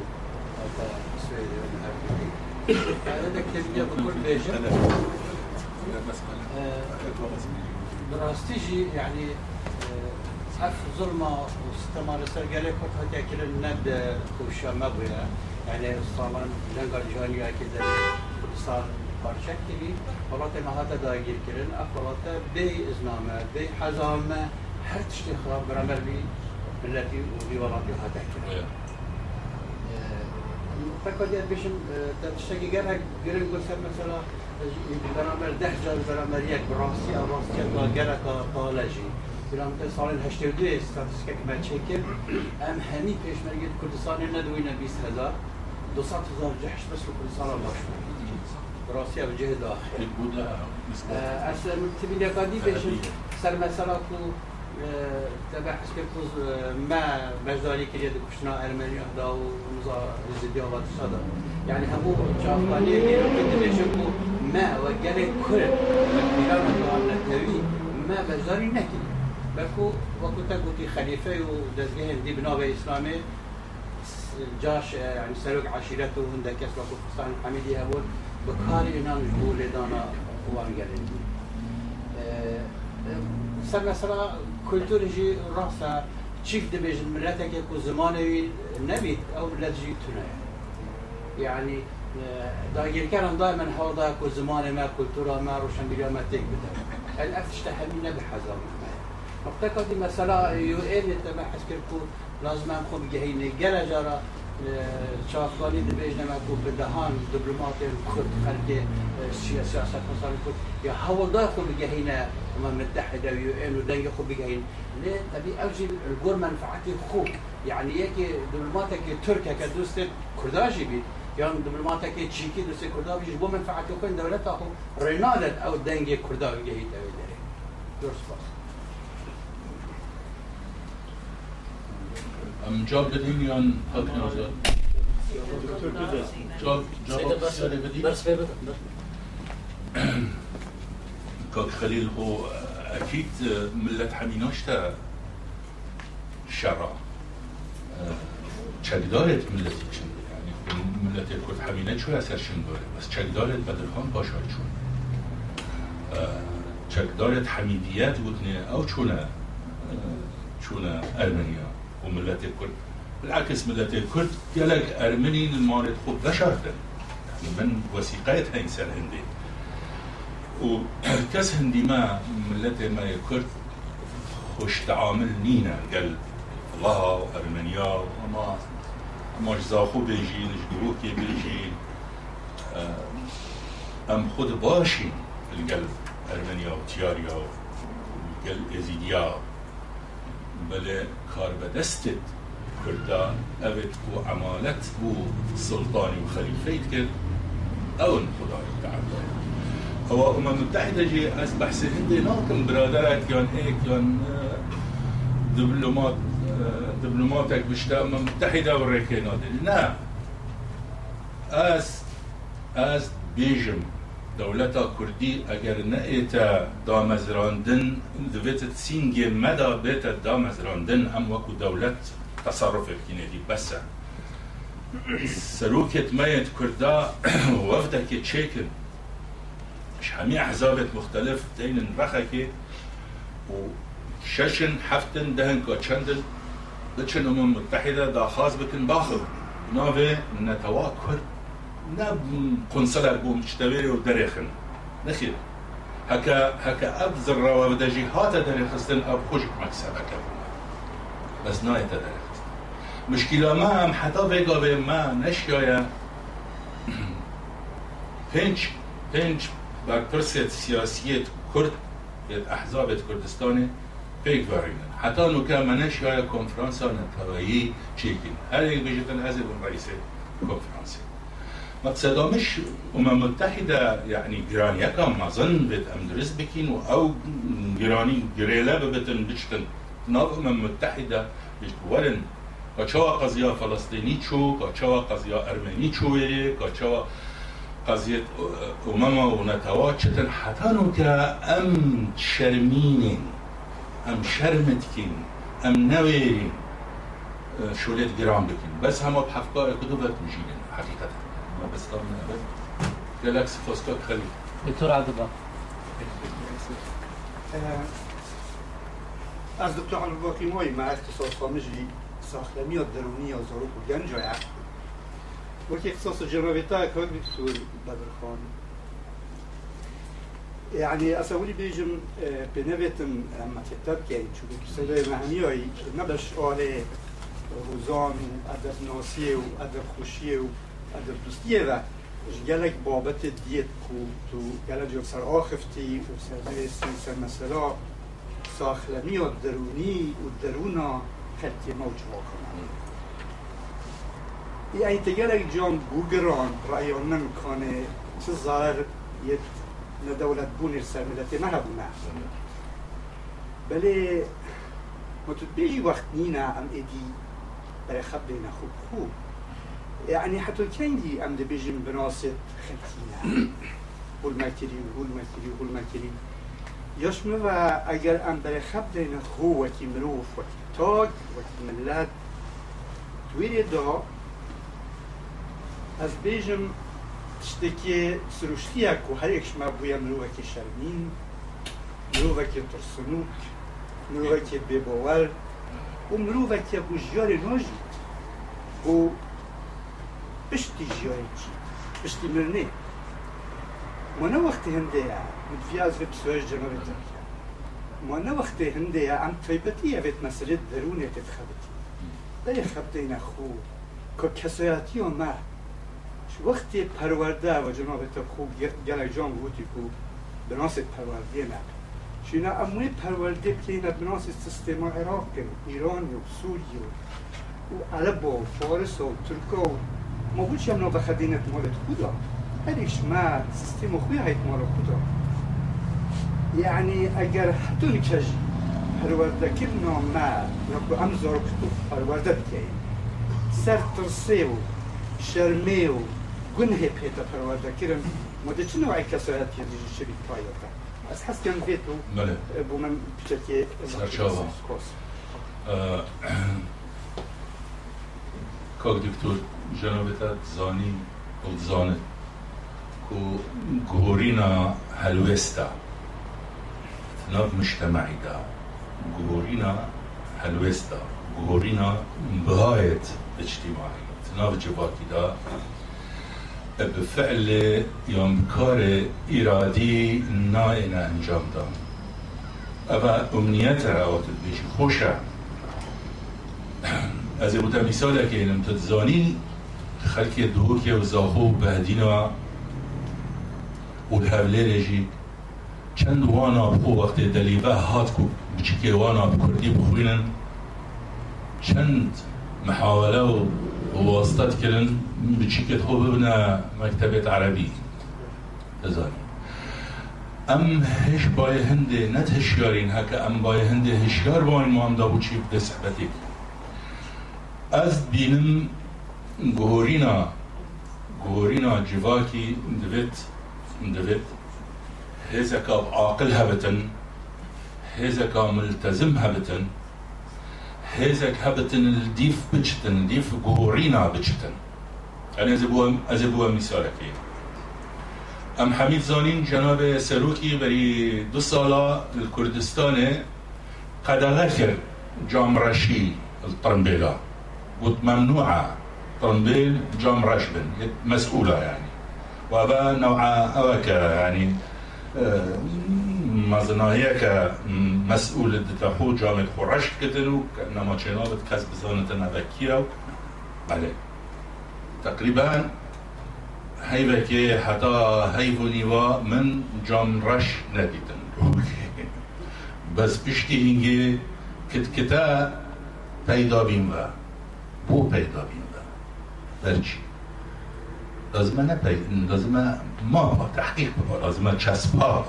تا سویدی و نهردی أنا بيجر براستيجي يعني اف ظلمة واستمر سرقالي كنت هكا كل الند خوشا مبويا يعني صالا لنقل جانيا كده كردستان parça gibi Polat'a mahata da girkirin, Polat'a bey izname, bey hazame, her tişti xrab gramer bi milleti u bi walati hata kirin. فقط يد بيشن تشتكي جرا جرين قصة مثلا برامبر ده جار برامبر یک راستی راستی ناگره که قاله جی برامبر سال 82 استاتستیک ما چکم ام همی پیشمرگی کردستانی ندوینه 20 هزار 200 هزار جهش بس کردستان باش راستی به جه داخل اصلا تبین یکادی بیشم سر مثلا کو تبع حسب کوز ما بجداری کرد کشنا ارمنی اهدا و مزا زدیا و تصدا یعنی همو چافتانی که بیشم ما وجل كل مكبران الله نتوي ما مجداري نكي. بكو وقت تقولي خليفة ودزجهن دي بناء إسلامي جاش يعني سلوك عشيرته عندك يسوع فستان حميدي هبول بكاري إنان جبول لدانا وان قالين سر مثلا كولتور جي راسا چیف دبیج ملتك يكو زماني نبيت أو ملت جي تنا يعني كان دائما هذا كو زمان ما كولتورا ما روشن بيا ما تيك بدا الافتش تحمينا بحذر اعتقد مثلا يو ان تبع حسكركو لازم نخو بجهيني جرى جرى شافوانی دبیج نمکو به دهان دیپلمات کرد خلق سیاست مثلا کرد یا هوادار خو بجهينا أمم متحدة ويو إن ودنج خو بجهين ليه تبي أوجي الجور منفعتي خو يعني يك دبلوماتك تركيا كدوست كرداجي بيت یان که چیکی دەسێ کورداویش بۆ من فعاتەکەن دەولەت تاخ ڕێنادەت کرده دەنگێ یهی دەوێت داره درست پاس ام جاب بدین یا حق نازل. جاب جاب سر بدین کاک خلیل هو اکید ملت حميناش تا شرع چگدارت ملتی چن ملت الكرد حمينه شو اثر شن داره؟ بس چگدارت بدرخان باشار چون. چگدارت حميديات بودنه آو چونه؟ چونه ارمنيا وملت الكرد بالعكس ملت الكرد قالك ارمني المارد خوب بشرتن يعني من وثيقات هين سر هندي وكاس هندي ما ملت ما يكرد خوش تعامل نينا قال الله وارمنيا وما ماش زاخو بيجي نجدوكي بيجي ام خود باشي القلب ارمنيا وتياريا والقلب ازيديا بل کار به دستت کردا اوت و عمالت بو سلطانی و خلیفیت کرد. اون خدای تعالی. هو أمم متحدة جي بحث هندي ناكم برادرات يان هيك يان دبلومات دبلوماتك بشتا متحدة وريكي نادل لا از از بيجم. دولتا كردي اگر نئتا دامزراندن. دویت سینگی مدا بیت دامزراندن. هم وكو دولت تصرف كيني دي بس سروكت ميت كردا وفدك تشيكن. مش همي أحزابت مختلف. دين رخكي. وششن حفتن دهن كوتشندن بتشن امم متحده دا خاص بكن باخر نافي نتوا كرد نب قنصلة بو مشتبري ودريخن نخير هكا هكا اب ذرة وبدا جهات دريخستن اب خوشك مكسبك بس نايت دريخستن مشكلة ما هم حتى بيقا بي ما نشيايا بينش بينش برپرسيت سياسية كرد يد أحزاب كردستاني بيك فارينا حتى انه كان مناش يا كونفرنسا نتوایی چیکین هر یک بيجتن حزب رئيس كونفرنسي مقصدا مش أمم متحدة يعني جرانيا كان ما ظن بيت أمدرس بكين أو جراني جريلا ببتن بجتن ناف أمم متحدة بجتورن كشوا قضية فلسطيني شو كشوا قضية أرمني شو كشوا قضية أمم ونتواتشتن حتى نوكا أم شرمينين ام ئەم شەرمت کین ئەم نەوێری شولێت گران بکەین بەس هەمە هەفتای کو بەت میژین حقیقەت بەستا نەبێت گەلکس فۆسکۆ خەلی تو ڕادبە از دکتر باقی می‌ایم. مع اختصاص خامجی ساختمی یا درونی یا زارو و گنج و عقل وکی اختصاص جنابیتا که بسیار بدرخانی بدر خان يعني اسوي بيجم بنفتن اما تكتب كي شو بكسر مهنيوي نبش آله روزان و ادب ناسیه و ادب خوشیه و ادر دوستیه و گلک بابت دیت کو تو گلک جو سر آخفتی و سر دیستی سر مثلا ساخلمی و درونی و درونا خلطی موج واکنن یعنی تگلک جان بوگران رأیان نمکنه چه ظاهر یه لدولة دەوڵەت سرملتي ما هبونا بلي متبێژی وەخت نینە ئەم ئێدی بەرە خەب خوب خوب یعنی يعني حتى كندي أم دبيجي من بناصت خلتينا قول ما كري قول ما كري قول ما كري يشمل أجر أم بلي دين خب خوب وكي مروف وكي تاك وكي ملاد تويري دا از بيجم تشتی که سروشتی اکو هر یکش ما بویا مروه شرمین مروه که ترسنوک مروه که بباول و مروه که بو جیار نوشی و بشتی جیاری چی؟ بشتی مرنی ما نو وقت هنده ها مدفی از وی بسواش جنوه ترکیه ما نو وقت ام تایبتی ها ویت مسرد درونه تیت خبتی دای خبتی نخو که کسایاتی ها وەختی پەروەەردە و جەماوێتە خوب گەلای جان گوتی و بناست پەروەردێنە شینا اموی پرورده بکینه بناس سیستم عراق ایران و سوریه و عرب و فارس و ترک و ما بودش هم بخدینت مالت خدا. هریش ما سیستم خوی هایت مال خدا. یعنی اگر حتی نکجی پرورده کرنا ما نکو ام زارو کتو پرورده بکین سر ترسه و شرمه و گناه پێتە پەروەردەکردم مدە چ نوای کەسایەت شبی شوی از ئەس حەستیان بێت و بله. بۆ من که کۆس. کاک جناب تا زانی گورینا هلوستا گۆرینا هەلوێستا. دا گورینا هلوستا گورینا بهایت اجتماعی اجتیماعی جوابی جباتیدا به فعل یا کار ارادی ناین انجام دام و امنیت عادت بیش خوشم از این بودم مثال که اینم تدزانی خلکی و که به دینا، و الحوله رجی چند وانا بخو وقت دلیبه هات کو. بچی وانا بکردی بخوینن. چند محاوله و واسطت کردن بتشيكت هو ببنا مكتبة عربي تزاني أم هش باي هندي نت هشيارين هكا أم باي هندي هشيار باين ما ام دابو چي بده صحبتك از بينم جهورينا جهورينا جواكي دفت دفت هزكا عاقل هبتن هزكا ملتزم هبتن هزك هبتن الديف بجتن الديف جهورينا بجتن أنا أزبوا أزبوا مثالك أم حميد زانين جناب سروكي بري دو سالة الكردستان جام رشي الطرنبيلة قلت ممنوعة طرنبيل جام رشبن مسؤولة يعني وابا نوعا أوكا يعني مزناهيك مسؤول دتاخو جامد خورشت كتنو كأنما چنابت كسب زانة نبكيرو بله. تقریباً هيبة حتا حتى هيفوني نیوا من جام رش ندیدن. بس بشتي هنگی کت کتا پیدا بیم و بو پیدا بیم و. برچی لازمه نه پیدا لازمه ما با تحقیق با لازمه چسبا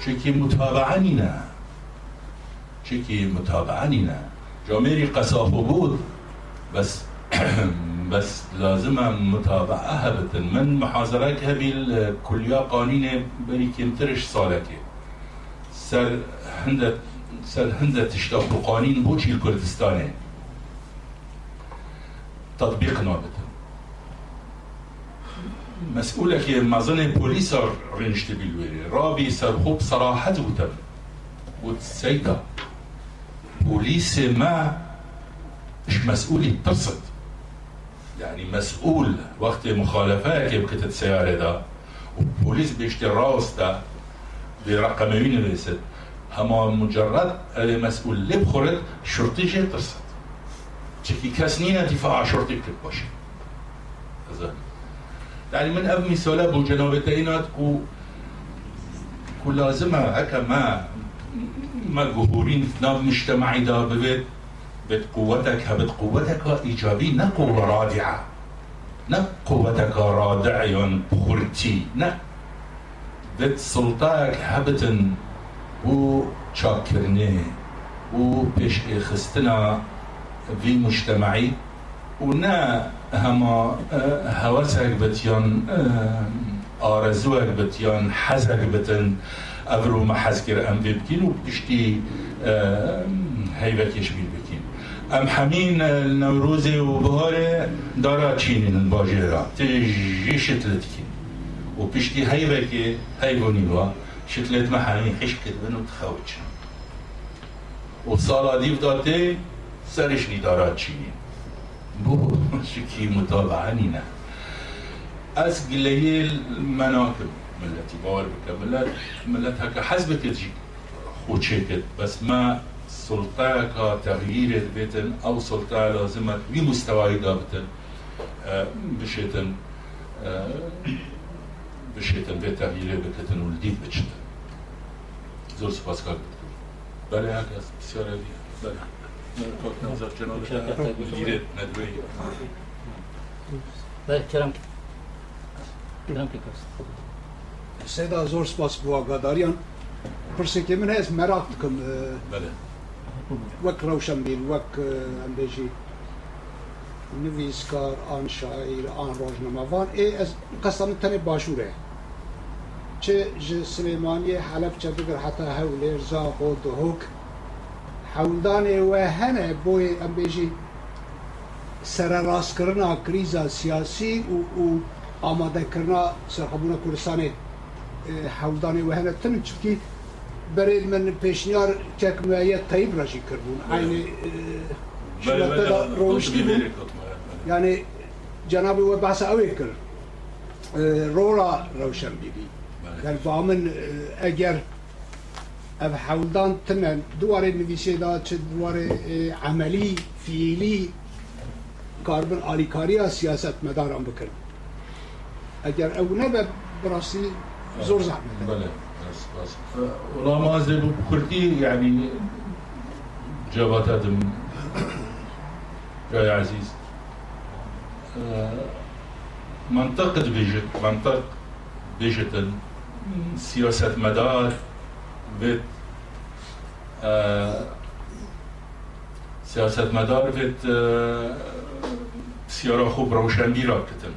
چکی متابعا نه. چکی متابعا نه. جامیری قصاف بود بس بس لازم متابعة هبت من محاضرات هبي الكلية قانين بري كمترش صالتي سر هند سر هند تشتاق قانين بوشي الكردستاني تطبيق نابت مسؤولة كي مازن بوليس رنشت بالويري رابي سرخوب صراحة وتم وتسيدا بوليس ما مش مسؤولي ترصد يعني مسؤول وقت مخالفه که بکتت سیاره دا و پولیس بیشتر راست دا برقم مين رسد هما مجرد مسؤول لب خورد شرطي جه ترصد. کس نینه دفاع شرطی کتب باشه زين يعني من اب مثال بو جنابتينات كو كو لازمه هكا ما ما جهورين ناب مجتمعي دا ببيت. بيت قوتك هبت قوتك إيجابي نه قوة رادعة. نه قوتك رادع بخورتي نه بيت سلطاك هبتن و شاكرني و بيش خستنا في مجتمعي ونا هما آه، هوسك بتيان آه، آرزوك بتيان حزك بتن. افرو ما حزكر ام بكين و بشتي آه، هيبك يشبيل بكين ام حمين النوروزي و بهاره دارا تشينين الباجيرا تجي شتلتكين و بشتي هيبك هيبوني وا شتلت ما حمين حش كتبن و سالا ديف داتي سرش لي دارا تشينين بو شكي متابعة نينا أس قليل مناكب ملتي باور بك ملت ملت هكا تجي خوشيكت بس ما سلطة تغيير بيتن أو سلطة لازمة بمستوى دابتن آه، بشيتن آه، بشيتن بيت تغيير بكتن ولديد بشتن زور سپاس کار بله هكا بسيارة بله كوك نظر جناب مديرة ندوي بله کرم کرم که کست سيدا زور سپاس بو آگاداریان پرسێکی من هەیە مەراق دکم بله وەک ڕەوشەمبیل وەک ئەم بێژی نویسکار ئان شاعیر ئان ڕۆژنەمەوان ئێ ئەس قەسەم تەنێ باشوورێ چ ji Silêmaniyê Helepçe bigir heta hewlêr zaxo dihok hewldanê we hene boyê em bêjî sererastkirina krîza siyasî û û amadekirina serxebûna Kurdistanê. Hewldanê we hene tin çikî berê min pêşniyar çekmeye Tayyip re jî kirbûn aynê بله şilete da rojtî bûn yani cenabê we behsa ew ê kir rola rewşenbîrî yani ba min eger ev hewldan tine duwarê nivîsê da çi duwarê emelî fiîlî karbin alîkariya siyasetmedaran bikin eger ew nebe birastî zor zehmet زي بكرتي يعني جابت آدم جاي عزيز. آه، منطقة بيجت منطق بيجت سياسة مدار بيت آه، سياسة مدار بيت آه، سيارة خوب روشنبير كتن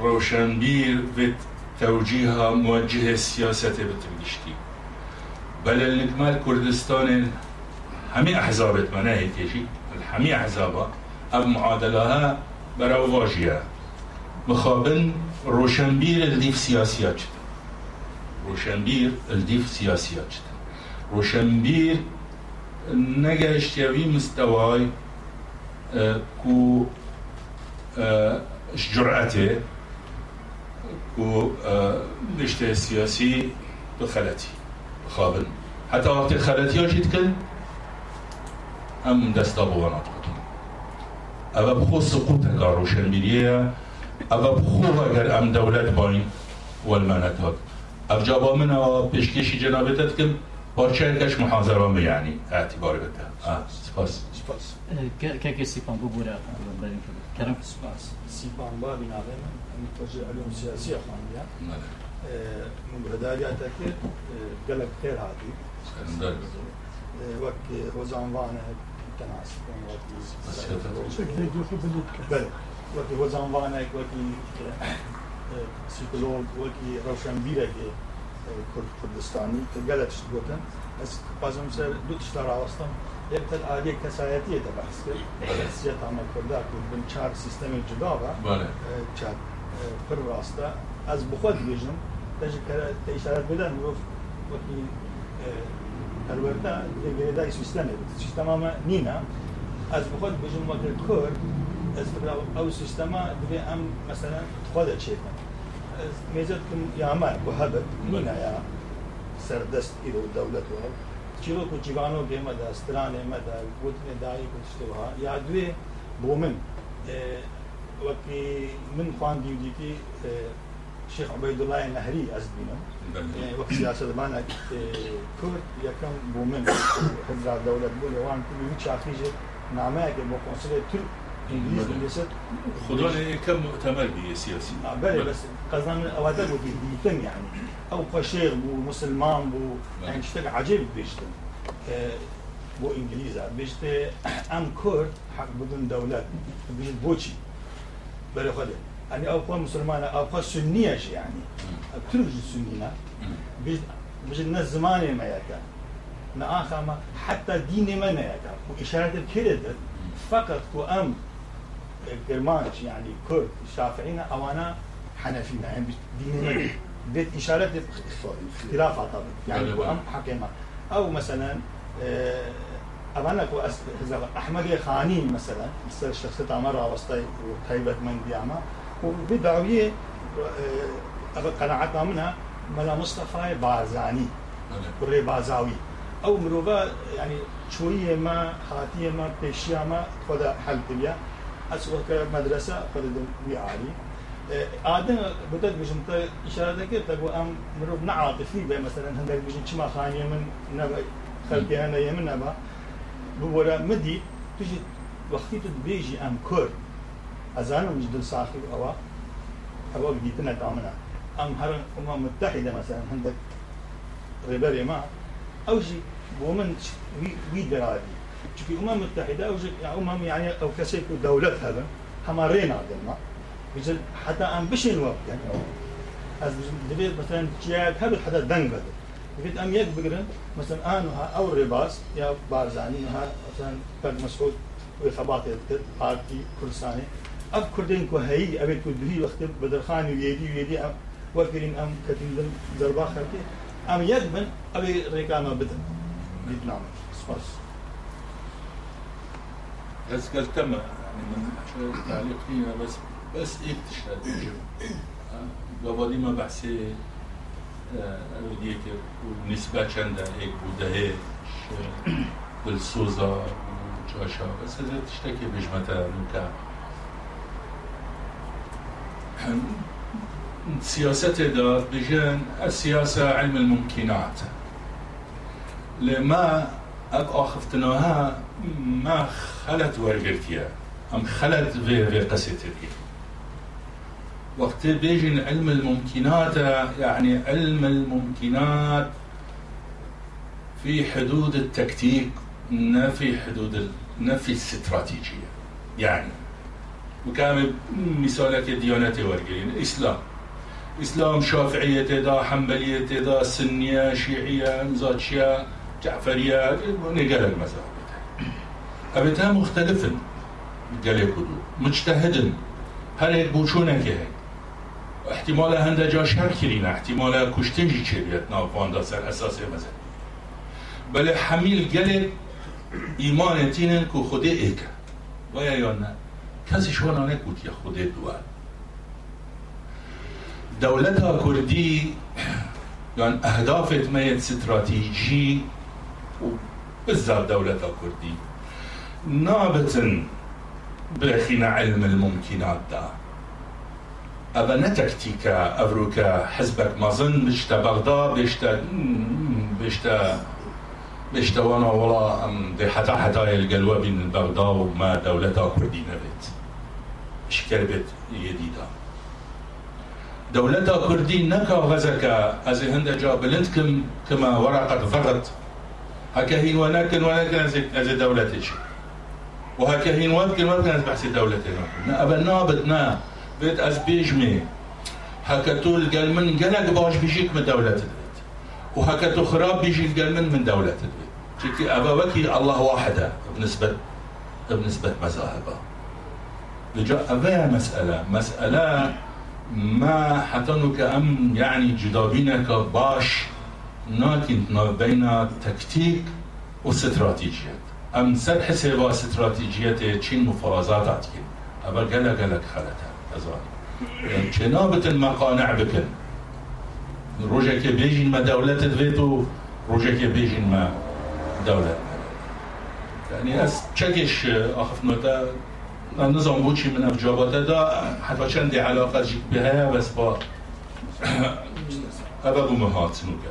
وروشنبير بيت توجيهها موجهة السياسة بتمشتي بل الجمال كردستان همي أحزاب مناهي تيجي الحمي أحزابها أب معادلها برا واجهة مخابن روشنبير الديف سياسيات جدا روشنبير الديف سياسيات جدا روشنبير نجا اشتيابي مستواي كو آه، جرأته و نشته سياسي بخلتي بخابن حتى وقت خلتي إيش يتكلم ام دستا بوانا تقطن اما بخو سقوطك روشنبيرية اما بخو اگر ام دولت باين والمنطق افجابا منها بيشكيشي جنابتت كم بارچه محاضرة يعني اعتبار بده آه سپاس. که کسی پان بگوره بریم کرم سپاس. سیپان بابی ناوێ متوجه علوم سیاسی خوانیان من هدایات کرد قلق خیر هاتی وقت هو زنوان تناسب بله وقت هو زنوان وقت سیکولوگ وقت روشنبیره که کردستانی قلق شد گوتن از بازم سر دو تشتا راستم یک تل آدی کسایتیه تبحث کرد. سیت عمل کرده کرد بین چار سیستم جدا و چهار پر ڕاستە ئەس بخۆت بێژم تەشارەت بدەن وەکی هەروەردا لێگەێدای سیستەمێ سیستەمامە نینە ئەس بخۆت بژم وەکرد کورد ئەس ئەو سیستەما دوێ ئەم مەسەرەن خۆ دەچێتن مێزتکم یامان بۆ هەبت نینە یا سەردەست ئیرە و دەولەت وە چیرۆک و جیوانۆ بێمەدا سترانێ مەدا گوتنێ دایی گوتشتەوە یا دوێ بۆ من وكي من خوان ديوديكي شيخ عبيد الله النهري أزبينا يعني وقت سياسة بانا كرد يكم بومن حزر دولة بولي وان كل يوم شاخيجة نعمة كي بو قنصلية ترك انجليز انجليزت خدونا كم مؤتمر بي سياسي بله. بس قصدنا اوادر بو ديتن يعني أو قشير بو مسلمان بو يعني شتك عجيب بيشتن بو انجليزا بيشت ام كرد حق بدون دولة بيشت بوشي بله خده يعني أو قوة مسلمانة أو قوة سنية يعني ترك السنينة بيشت الناس زماني ما يكا نآخر ما حتى ديني ما نيكا وإشارة الكردة فقط وأم كرمانش يعني كرد شافعين أو انا حنفينا يعني ديننا بيت اشارات اختلافات طبعا يعني هو ام حكيمه أو مثلا أبانا كو أحمد خاني مثلا مثل شخصية مرة وسطي وطيبة من دياما وبدعوية قناعتنا منها ملا مصطفى بازاني كوري بازاوي. أو مروفا يعني شوية ما خاتية ما بيشيا ما خدا حل تبيا أسوأ كمدرسة خدا وي عالي آدم بدأت بجمت إشارة كده تقول أم مروف نعاطفي مثلا هندك بجن شما خانية من نبأ خلقي أنا يمن نبأ. بورا مدي تجي وقتي تبيجي أم كور أزانا مش دل صاحب أوا أوا بديتنا تعملنا أم هر أمم متحدة مثلا هندك ريبري ما. شيء ومن وي درادي چونکی امم متحده أو امم يعني أو كسيك دولت هذا هما رينا دلما بجل حتى ام بشن وقت يعني از دبيت مثلا تياك هذا حدا دنگ بده دبيت ام يك بقرن مثلا آنها أو رباس يا بارزاني ها مثلا فرد مسعود وخباط بارتي كردستاني اب كردين كو هي ابي كو بهي وقت بدرخان ويدي ويدي ام وكرين ام كتين دربا خرتي ام يدمن ابي ريكاما بدن. بيتنام سباس بس قلت تم يعني من تعليق فيها بس بس تشهد قبل ما بحسي ديك ونسبة چنده هيك ودهه بالسوزة وجاشا بس هذا تشتكي بجمتا نكا سياسة دا بجان السياسة علم الممكنات لما ما خلت أم خلت في قصتي وقت بيجن علم الممكنات يعني علم الممكنات في حدود التكتيك ما في حدود ما في الاستراتيجية يعني وكامل مثالك ديانتي ورقين الإسلام إسلام شافعية دا حنبلية دا سنية شيعية مزاتشية جعفرية نقل المذاهب أبتها مختلفا قال يكودو مجتهدا. هل بوشونك هي احتمال هەندەجا شەرکرینە احتیمالە بله حمیل گل ایمان ئەساسێ مەزە که حەمیل ای ئیمانەتینن کو یا نه کسی یانە کەسی یا نەکوتیە خودێ دولت ها کردی یان اهداف مەیە ستراتیجی و بزار ها کردی نابتن برخین علم الممکنات دار. أبا نتكتيكا أبروكا حزبك مظن بشتا بغداد بشتا بشتا بشتا وأنا ولا أم دي حتى حتى القلوة بين بغداد وما دولتا كردي نبت شكربت يديدا. دولتا كردي نكا غزكا أزي هند جا بلندكم كما ورقة ضغط هكا هين ونكن ونكن أزي دولتي وهكا هين ونكن أزي بحسي دولتي. أبا نابتنا بيت أز بيجمي. هكا تول قال من قلق باش بيجيك من دولة البيت. وهكا تخراب بيجي قال من دولة البيت. شكي أبا وكي الله واحدة. بنسبة بنسبة مذاهبة. أبا مسألة. مسألة ما حتنك أم يعني جدابينك باش ناكن بين تكتيك واستراتيجيات أم سر حسابا استراتيجيات چين مفرازات عتكين أبا قلا قلق خلتها أزاني جنابة المقانع بكن روجك بيجين ما دولة فيتو روجك بيجين ما دولة. يعني أس تشكش أخف نوتا نظام بوشي من أفجابات دا حتى چند علاقة جيك بها بس با هذا بو مهات سنوكا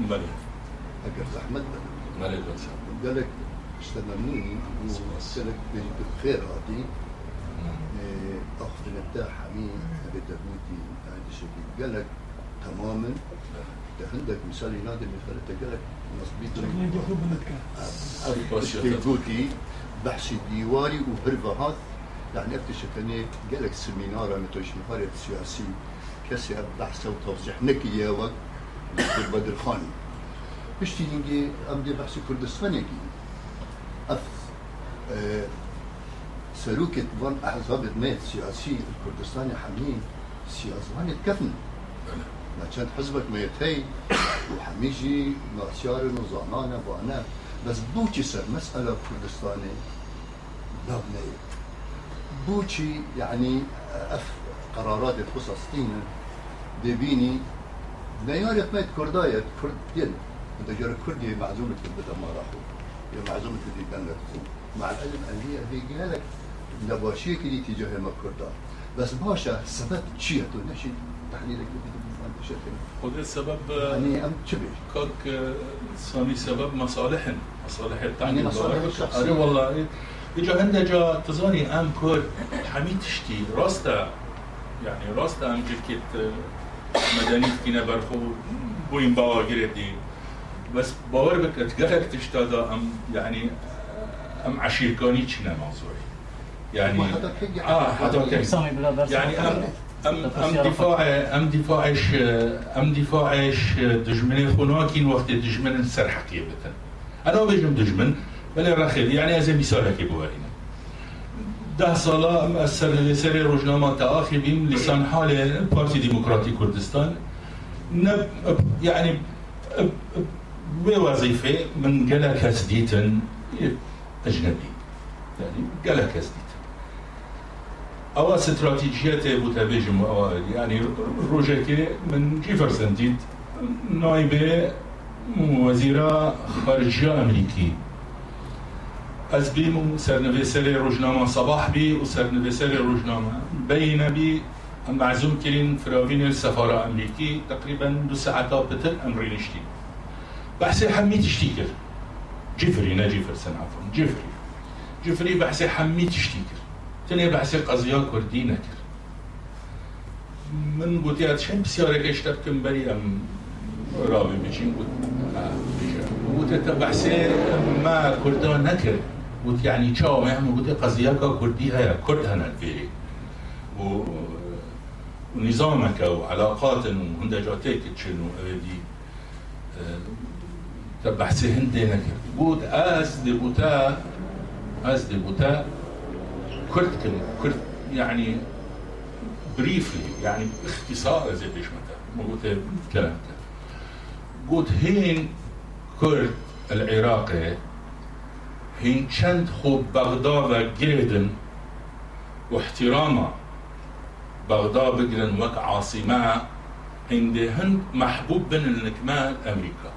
بله. اگر زحمت بله قال لك اشتغلني وسلك بخير هاتي اخذ نبدا حميد بدبوتي هذا الشكل قال لك تماما. عندك مثال ينادي من خلال قال لك مصبيت بوتي بحث ديواري وهربهات. يعني اكتشف اني قال لك سيمينار أنا توش مهارة سياسي. كسي بحث وتوضيح نكي يا وقت بدر خاني. بشتي نجي أمدي بحث كردستان يجي أف أه سلوكة بان أحزاب الميت سياسي الكردستاني حمين سياسي كفن ما كانت حزبك ميتي وحميجي ناسيار وزانانا وأنا بس بوشي سر مسألة كردستاني لابني بوشي يعني أف قرارات تخص فلسطين دبيني نيارة ميت كرداية كردين انت جار كردي معزومة البدا ما راحوا. في كان مع العلم أن هي قالك نباشيك اللي تجاه ما كردا بس باشا سبب شيء؟ تو نشي تحليلك وده السبب يعني ام شبه كوك سامي سبب مصالح مصالح التعليم يعني مصالح الشخصية. أري والله. إجا هندا جا تزاني أم كور حميد تشتي. راستا. يعني راستا أم جركت مدنيت كينا برخو. بوين باوا جريدي بس باور بك تقرك تشتادا ام يعني ام عشيركاني تشنا موضوعي يعني آه هذا يعني ام ام ام دفاع ام دفاعش ام دفاعش دجمن خناكين وقت دجمن سرحكي بتن أنا بيجم دجمن بل رخيل يعني از مثال هكي بوارينا ده سالا مؤثر لسر روزنامه تاخي بيم لسان حال بارتي ديمقراطي كردستان نب يعني بوظيفه من قال كاسديتن أجنبي. يعني قال كاسديتن أو استراتيجيات بوتابيجم يعني روجاكي من جيفرسون ديت نائبة وزيرة خارجية أمريكي از بیم سرنویسر روزنامه صباح بی و سرنویسر روزنامه بین بی معزوم کرین فراوین السفارة أمريكي تقريبا دو ساعات بتر أمري نشتي بحثي حمي تشتيكر جيفري نا جيفرسون عفوا. جيفري جيفري بحثي حمي تشتيكر تني بحثي قضية كردي نكر. من قوتي شن بسيارة اشتبكم بري أم رابي بيجين قلت قلت بحثي ما كردان نكر. قلت يعني شاو ما هم قلت قضية كردي هيا كرد هنا الفيري. و ونظامك وعلاقات وهند جاتيك تشنو دي تبحثي هندي نكر قلت اس دي بوتا اس دي بوتا كرد كرد يعني بريفلي يعني باختصار زي ليش متى قلت كلام. قلت هين كرد العراقي هين چند خوب بغداد جردن واحترامه بغداد بقرن وك عاصمة عندهن محبوب بين النكمال أمريكا.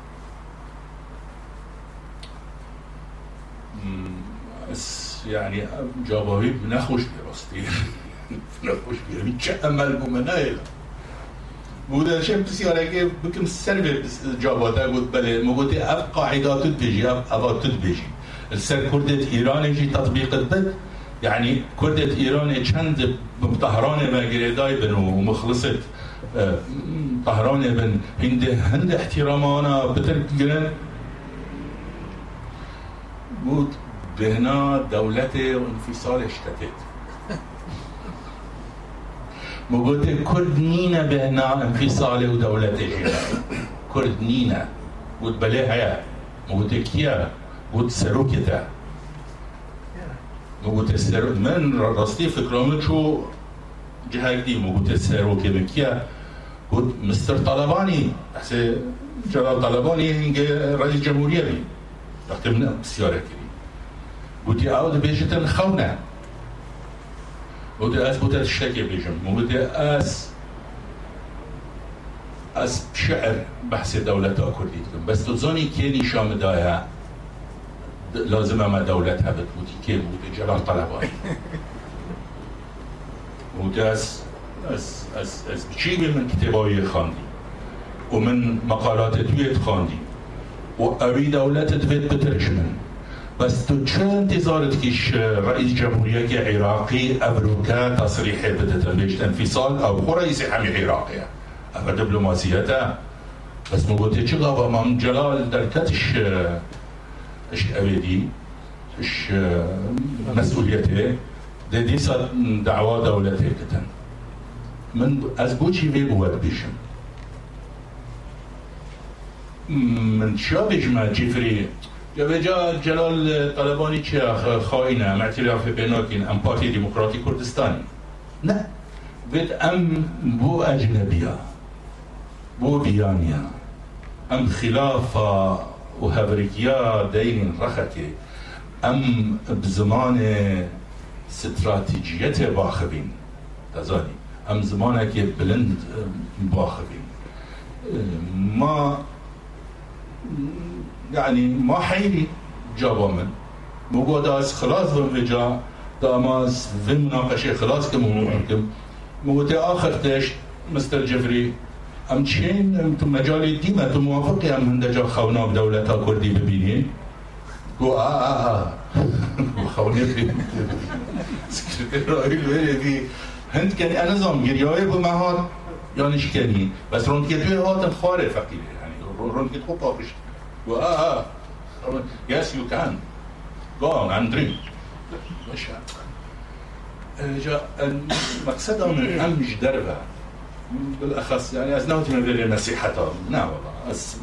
بس يعني جابوي بنخوش براستي بنخوش بيرمي تشأمل بمنايل بودا شيء بسيارة كيف بكم سلبي جابوتا قلت بلي مقولتي أب قاعدة تدبيجي أب أبا تدبيجي السر كردة إيران يجي تطبيق البد يعني كردة إيران چند ما بن ومخلصة طهران بن هند هند احترامانا بتر جرن بود بهنا دولت وانفصال اشتتت. موجود كرد نينا بهنا انفصال ودولة كرد نينا بود بلاها موجود كيا بود سروكتا متسر من راستی فکرام چو جهردی. متسر که بکیه بود مستر طالبانی. احسه جلال طالبانی اینگه رئیس جمهوریه بی. وقتی من سیاره بودی أو بیجتن خونه بودی از بودی تشتكي بيجم بودي از از شعر بحث دولت كردي بس تزوني كيني شام دايا لازم ما دولتها بتبوتي كيف بوتي جلال طلباني بوتي أس أس أس أس بشيبي من كتاباوي خاندي ومن مقالات تويت خاندي وأبي دولة تفيد بترجمن بس تو چه انتظارت كيش رئيس جمهورية عراقي أمريكا تصريح بدت انفصال أو هو رئيس حمي عراقي أما دبلوماسيته بس قلت چه غابة مام جلال دركتش اش أبدي اش مسؤوليته دي دي صار دعوة دولته كتن من بوچی وی بود بیشم. من شا بجمع جفري یا بجا جلال طلبانی چه خائنه ام اعتراف بناکین ام پارتی ديمقراطي كردستاني نه بيت ام بو اجنبيه بو بيانيا ام خلافه وهبريكيا دين رختي ام بزمان استراتيجيته باخبين تزاني ام زمانك بلند باخبين ما يعني ما حيري جابا من. موجود از خلاص وجا داماز في مناقشة خلاص كم ممكن موجود آخر تش مستر جفري ام تشين أنتم مجالي ديما أنتم موافقين ام هندجا خونا بدولة كردي آه آه آه خوني في سكرتير في هند كان أنا زام گریای به مهار یا نشکنی. بس رون که توی هات خاره فقیره. يعني رون که خوب آه آه yes you can. Go on and drink. مش جا المقصد من امج دربه بالأخص يعني از نوتي من غير نصيحته نا والله أس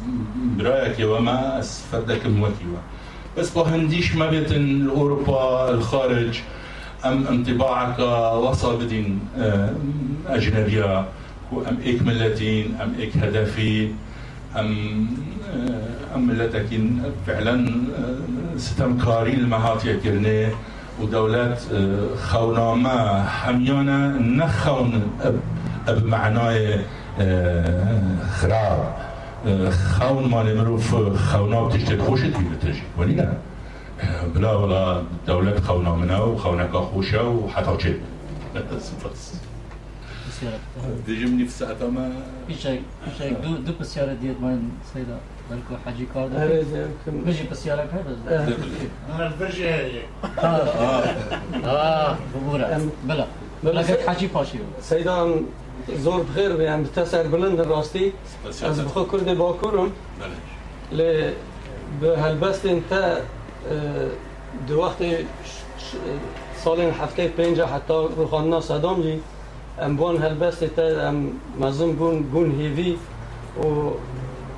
برايك وما أس فردك موكي بس بهنديش ما بيتن اوروبا الخارج أم انطباعك وصل بدين أجنبية أم إيك ملتين أم إيك هدفي. أم أم ملتك فعلا ستمكاري المهات يكرني ودولات خونامة هميانا نخون بمعنای خراب. خون مال مروف خونا بتشتت خوشت بتجي ولي لا بلا بلا دولة خونا منا وخونك خوشة وحتى جد دیجی منی فساعت ما پیشک پیشک دو دو بسیار دیت من سیدا بلکو حاجی کار داره بجی بسیار کرد أنا البرجي هذه. آه. آه. بورا بلا. بلا حاجی پاشی سيدان زور بخير يعني بتسعر بلند راستي از بخو كرد باكورم ل بهالبست انت دو وقت سال هفته پنجا حتی روخاننا صدام جی. ام بون هالبست تا ام مزم بون بون هیوی و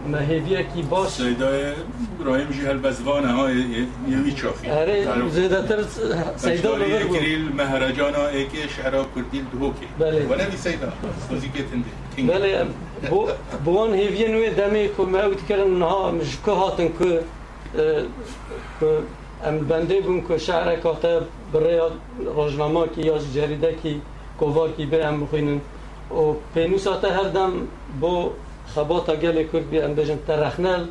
ما هیوی کی باش سیدای ابراهیم جی هالبزوانه ها یوی چافی اره زیده تر سیدا بگر بود کریل مهرجانا ایکی شعرا کردیل دهوکی بله. و نبی سیدا سوزی که تنده بله بو بوان هیوی نوی دمی که ما اوت کردن نها مش که هاتن که که ام بنده بون که شعر کاته برای روزنامه کی یا جریده کی کووار کی به هم بخوینن. او پینو ساتا هر دم بو خباتا گل کرد بی امبیجن ترخنل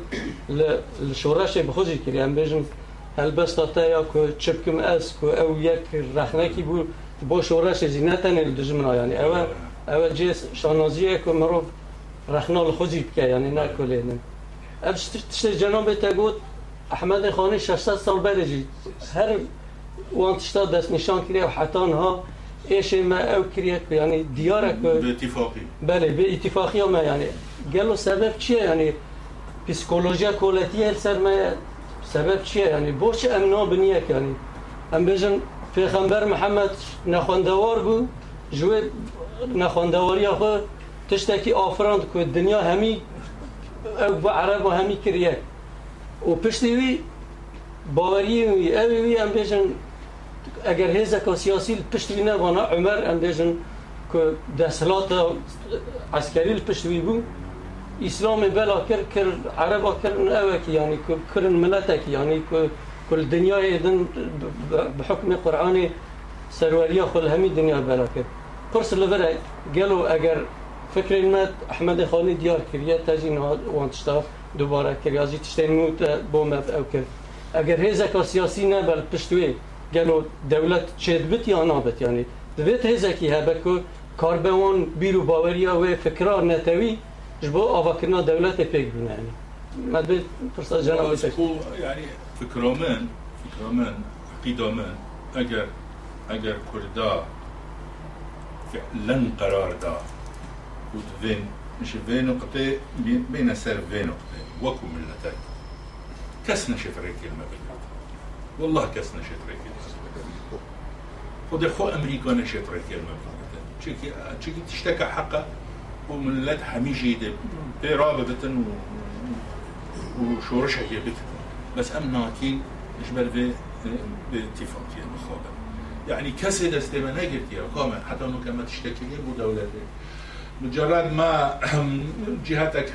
لشورش بخوزی کری امبیجن البستا تا یا که چپکم از که او یک رخنکی بو بو شورش زینتن دجمنا یعنی اول اول جیس شانازیه که مرو رخنال لخوزی بکه یعنی نکلینن. اب تشتی جنابه تا گود احمد خانی 600 سال بلجی هر وانتشتا دست نشان کری و حتان ها ايش ما او كريا يعني ديارك. به اتفاقی بله به اتفاقی ما يعني قالوا سبب چیه يعني پسیکولوژیا کولتیه سر ما سبب چیه يعني بوش امنا بنیه يعني. ام بجن پیغمبر محمد نخواندوار بو جوی نخواندواری خو تشتکی آفراند که دنیا همی او عرب و همی کریه. و پشتی وی باوری وی اوی وی ام بجن ئەگەر هێزەکە سیاسی پشتی نەوانە عمەر ئەندێژن کە دەسەلاتە عسکەریل پشتوی بوو ئیسلامی بەلا کرد کرد عەرەبا کردن ئەوەکی یانی کردن ملەتێکی یانی کل دنیای دن بحکمی قورعانی سەروەریە خۆل هەمی دنیا بەلا کرد. قرس لەبەرە گەلو ئەگەر فکرین مەت ئەحمەدی خانی دیار کردە تەجی وان تشتا دووبارە کردیازی تشتێن نوتە بۆ مەت ئەو کرد. ئەگەر هێزەکە سیاسی نەبەر پشتوێ گلو دولت چید بت یا نابت یعنی دویت هزکی هبکو کاربوان بیرو باوریا و فکرار نتوی جبو آواکرنا دولت پیک بونه یعنی. مدبه فرصة جناب يعني فكرامن فكرامن عقيدامن اگر اگر كردا فعلا قرار دا وتفين مش في نقطة بين سر في نقطة وكو ملتك كسنا شفريك المبلغ والله كسنا شفريك خد خو أمريكا نشفريك المبلغ تشيكي تشيكي تشتكى حقه وملت حميجي دي رابطة وشورشها هي بيت بس ام ناكي مش في باتفاقية مخابرة يعني كسد استمانا قلت يا قامة حتى انه كما تشتكي دولتي مجرد ما جهتك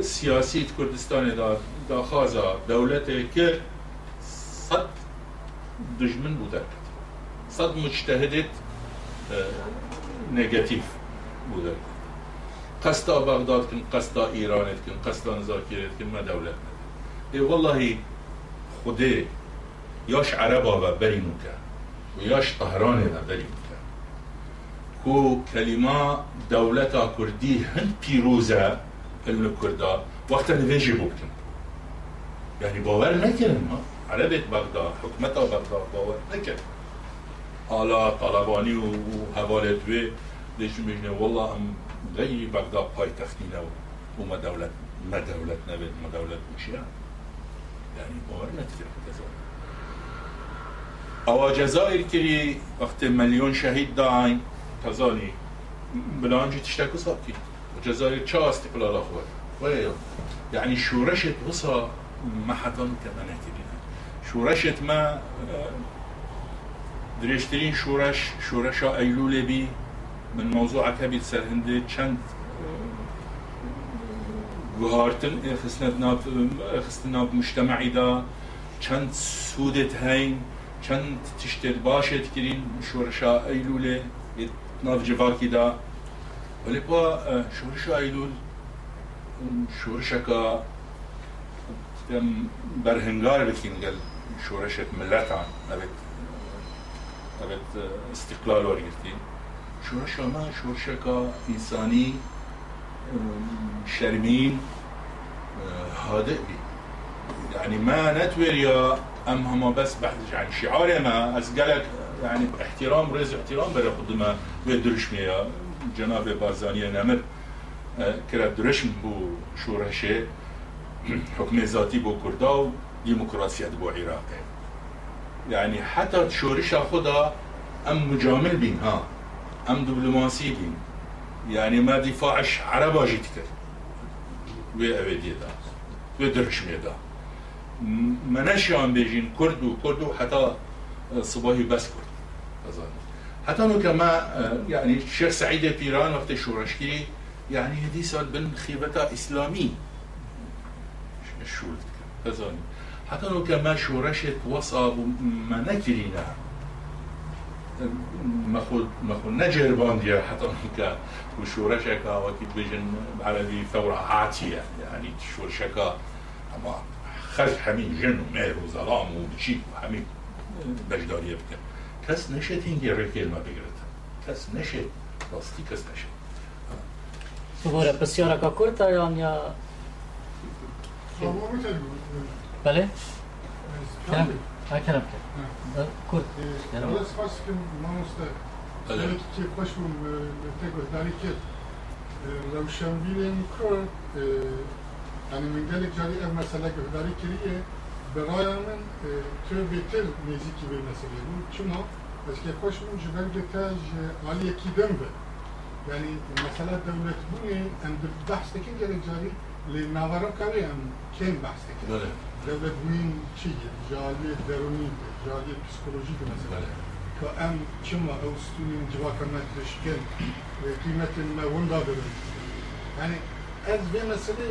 سياسية كردستان دا, دا خازا دولتي كر صد دشمن بودند صد مجتهدت نگاتیف بوده. قصد بغداد کن قصد ایرانت کن قصدا نزاکیرت کن ما دولت ای والله خوده یاش عربا و بری موکن و یاش طهران و بری موکن کو دولتا کردی هند پیروزه علم کردا وقتا نویجی بکن یعنی باور نکردن ما. عربت بغداد حكمتا بغداد نكرن حالا طالباني وهوالتوي ليش مجنه والله ام غير بغداد باي تختينا وما دولة ما دولة نبت ما دولة مشيان يعني باور نتفر أو جزائر كري وقت مليون شهيد داعين تزاني بلانجي تشتكو صابكي وجزائر چا استقلال ويا يعني شورشت وصا ما حدا كمان كرينا شورشت ما دريشترين شورش شورشا ايلول بي من موضوع كبير سر هندي چند گوهارتن خستنا خستنا مجتمعي دا چند سودت هين چند تشتت باشت كرين شورشا ايلول ناف جواكي دا. ولی با شورشا ايلول شورشكا برهنگار بكين قال شورشت ملتا نبت نبت استقلال ورگرتين شورشا ما شورشكا انساني شرمين هادئ بي يعني ما نتوير يا ام هم بس بحث يعني شعار ما از قالك يعني احترام رز احترام برا خود ما ويدرش ميا جناب بارزاني نمر كرا درشم بو شورشه حكم ذاتي بو كردا ديمقراطية بو عراق. يعني حتى شورشا خدا ام مجامل بين ها. ام دبلوماسي بين يعني ما دفاعش كر وي أبدي دا وي درش ميدا ما نشان بيجين كردو كردو حتى صباحي بس كرد أظن حتى انه كما يعني الشيخ سعيد بيران وقت شورشكي يعني هدي صار بن خيبتا اسلامي شو أظن حتى انه كما شورشت ما نكرينا مخود مخود نجر بانديا حتى كان وشورشكا وكيد بيجن عربي ثورة عاتية. يعني شورشكا أما خرج حمين جن ومير وظلام وبشيك وحمين بجدارية بكن كس نشت هنجي ركيل ما بقرت كس نشت راستي كس نشت دوباره بسیار کا کرد یا بله؟ کلم کلم کرد کرد که بله که باشون تگوهداری که روشنبیل مکرو یعنی من گلک جاری این مسئله گوهداری کریه برای من تو بیتر نزیکی به مسئله بود چون از که خوشمون جبر گتاج عالی یکی دم به یعنی مسئله دولت بونه اندر بحث تکین گلک جاری لنوارا کاری ام کن بحث تکن دولت بوین چیه جالی درونی جالی پسیکولوژیک مثلا که ام چما أو ستونی جواک ما تشکن قیمت ما وندا برن yani ez bir mesele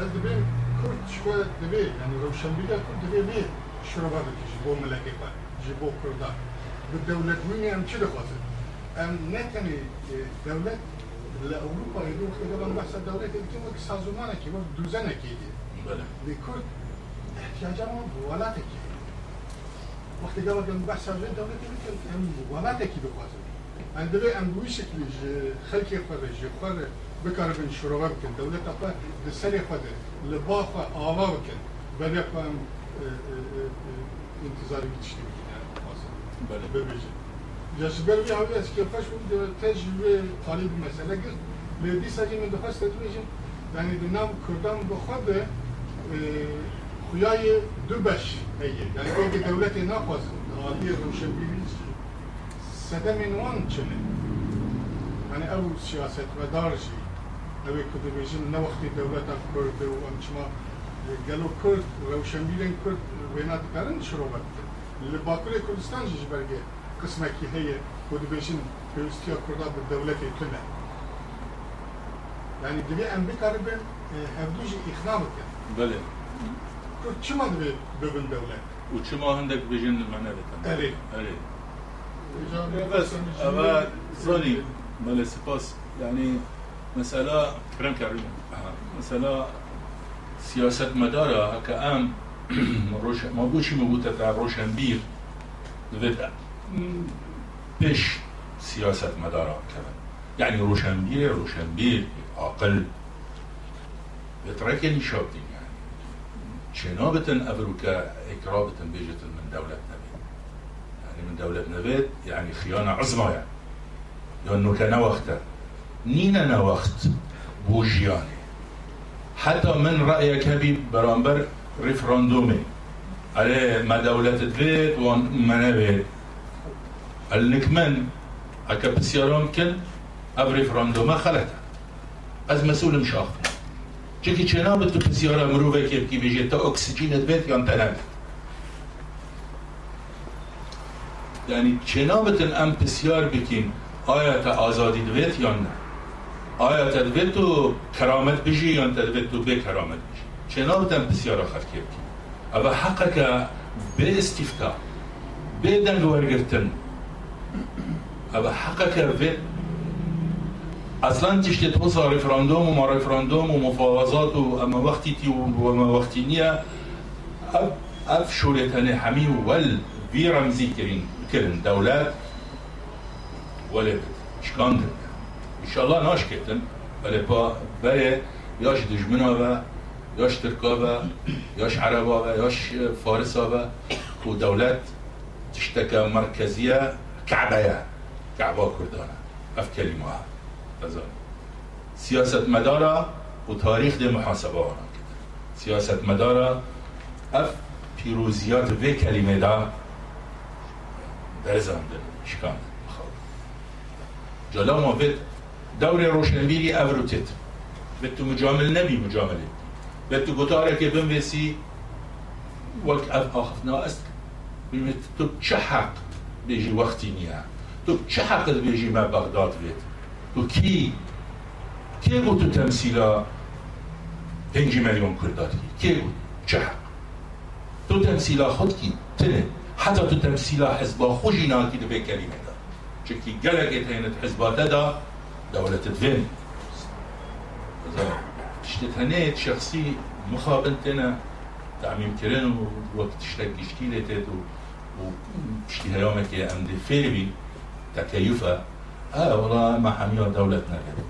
ez de ben Kürt şko debe yani Rovşanbîla Kürt debe ne şuraba bike ji bo melekê xwe ji bo Kurda bi dewletbûnê em çi dixwazin em لأوروبا یو خیلی من بحث دولت که وقت سازمانه که وقت دوزه نکیدی بله. دی کرد احتیاجه ما بوالته که. وقتی که وقت بحث سازمان دولت که هم بوالته که بخواسته عند دوی امروی شکلی خلکی خود جی خود بکار بین شروع بکن. دولت اپا دسر خود لبا خود آوا بکن. بلی اپا انتظاری بیتشتی بکنه بله. ببیجه. جسبر بی هاوی از که خوش بود تجربه طالب مسئله گرد لیدی ساجی من دخواست تدویجم یعنی دنام کردان بخود خویای دو بش هیه یعنی اگه دولت نخواست عالی روشنبیری صدم وان چنه یعنی أو سیاست و دارجی اوی کده بیجن نه وقتی دولت کرد و انچما گلو کرد روشنبیرین کرد وینا دکارن شروع بکن لباکر کردستان جیش برگه قسمه کی هیه کده بیجن پیوستیا کرده به دولت کنه يعني دبي ام بكار بن هفدوج اخنام كان بله چما دبي ببن دولة وچما هندك بيجن المعنى ده اري اري بس اما زاني بله سپاس يعني مسألة كرم كريم مسألة سياسة مدارة هكا ام روش ما بوشي مبوتة تاع روشن بير دوید بيش سياسة مدارة كمان. يعني روشن بير روشن بير عقل بتركني شابتين يعني. شنابة أفروكا إكرابة بيجت من دولة نبيت. يعني من دولة نبيت يعني خيانة عظمى يعني. لأنه كان وقتها نينا نوقت بوجياني. حتى من رأيك هبي برامبر؟ ريفراندومي. على ما دولة بيت وما نبيت. النكمن هكا بسيارهم كل أب ريفراندوما خلتها از مسئول مشاخ چه چنا به تو بسیار مروه که بيجي تا اکسیژن بيت یا تنم یعنی چنا بتن ام بسیار بکین آیا تا آزادی دوید یا نه؟ آیا تا دوید تو کرامت بجی یا تا دوید تو به کرامت بجی؟ بتن بسیار آخر که بکین اما حقا که به استفتا به دنگ ورگرتن. اما حقا که أصلا تشتت توصل ريفراندوم وما ريفراندوم ومفاوضات واما وقتي تي وما وقتي نيا أف اف شوريتاني حمي ول في رمزي كرين كرن دولات ولد شكان ان شاء الله ناش كتن بله با بله ياش دجمنا و ياش تركا و ياش عربا و ياش فارسا و ودولات تشتكى مركزية كعبة كعبة كردانة اف كلمة سیاست مدارا و تاریخ ده محاسبه آنها سیاست مدارا اف پیروزیات و کلمه دا درزان ده شکان جلا ما بد دور روشنبیری اوروتت به تو مجامل نبی مجامله به تو گتاره که بنویسی. وقت اف آخفنا است. بيمت تو چه حق بيجي وقتی نیا تو چه حق بيجي ما بغداد بيت؟ وكي كي؟ قلت تمثيلا هنجي مليون كرداتي كي؟ قلت؟ چه تو تمثيلا خود كي؟ تنه. حتى تو تمثيلا حزبا خوشينا كي دبي كلمة دا. چكي قلق اتهينت حزبا دا دولة تدفين تشتتهنيت شخصي مخابنتنا تعميم كرين وقت تشتك اشتيلتت وتشتي هيومك أم دي. فيربي تكيفة آه والله ما حميها دولتنا كده.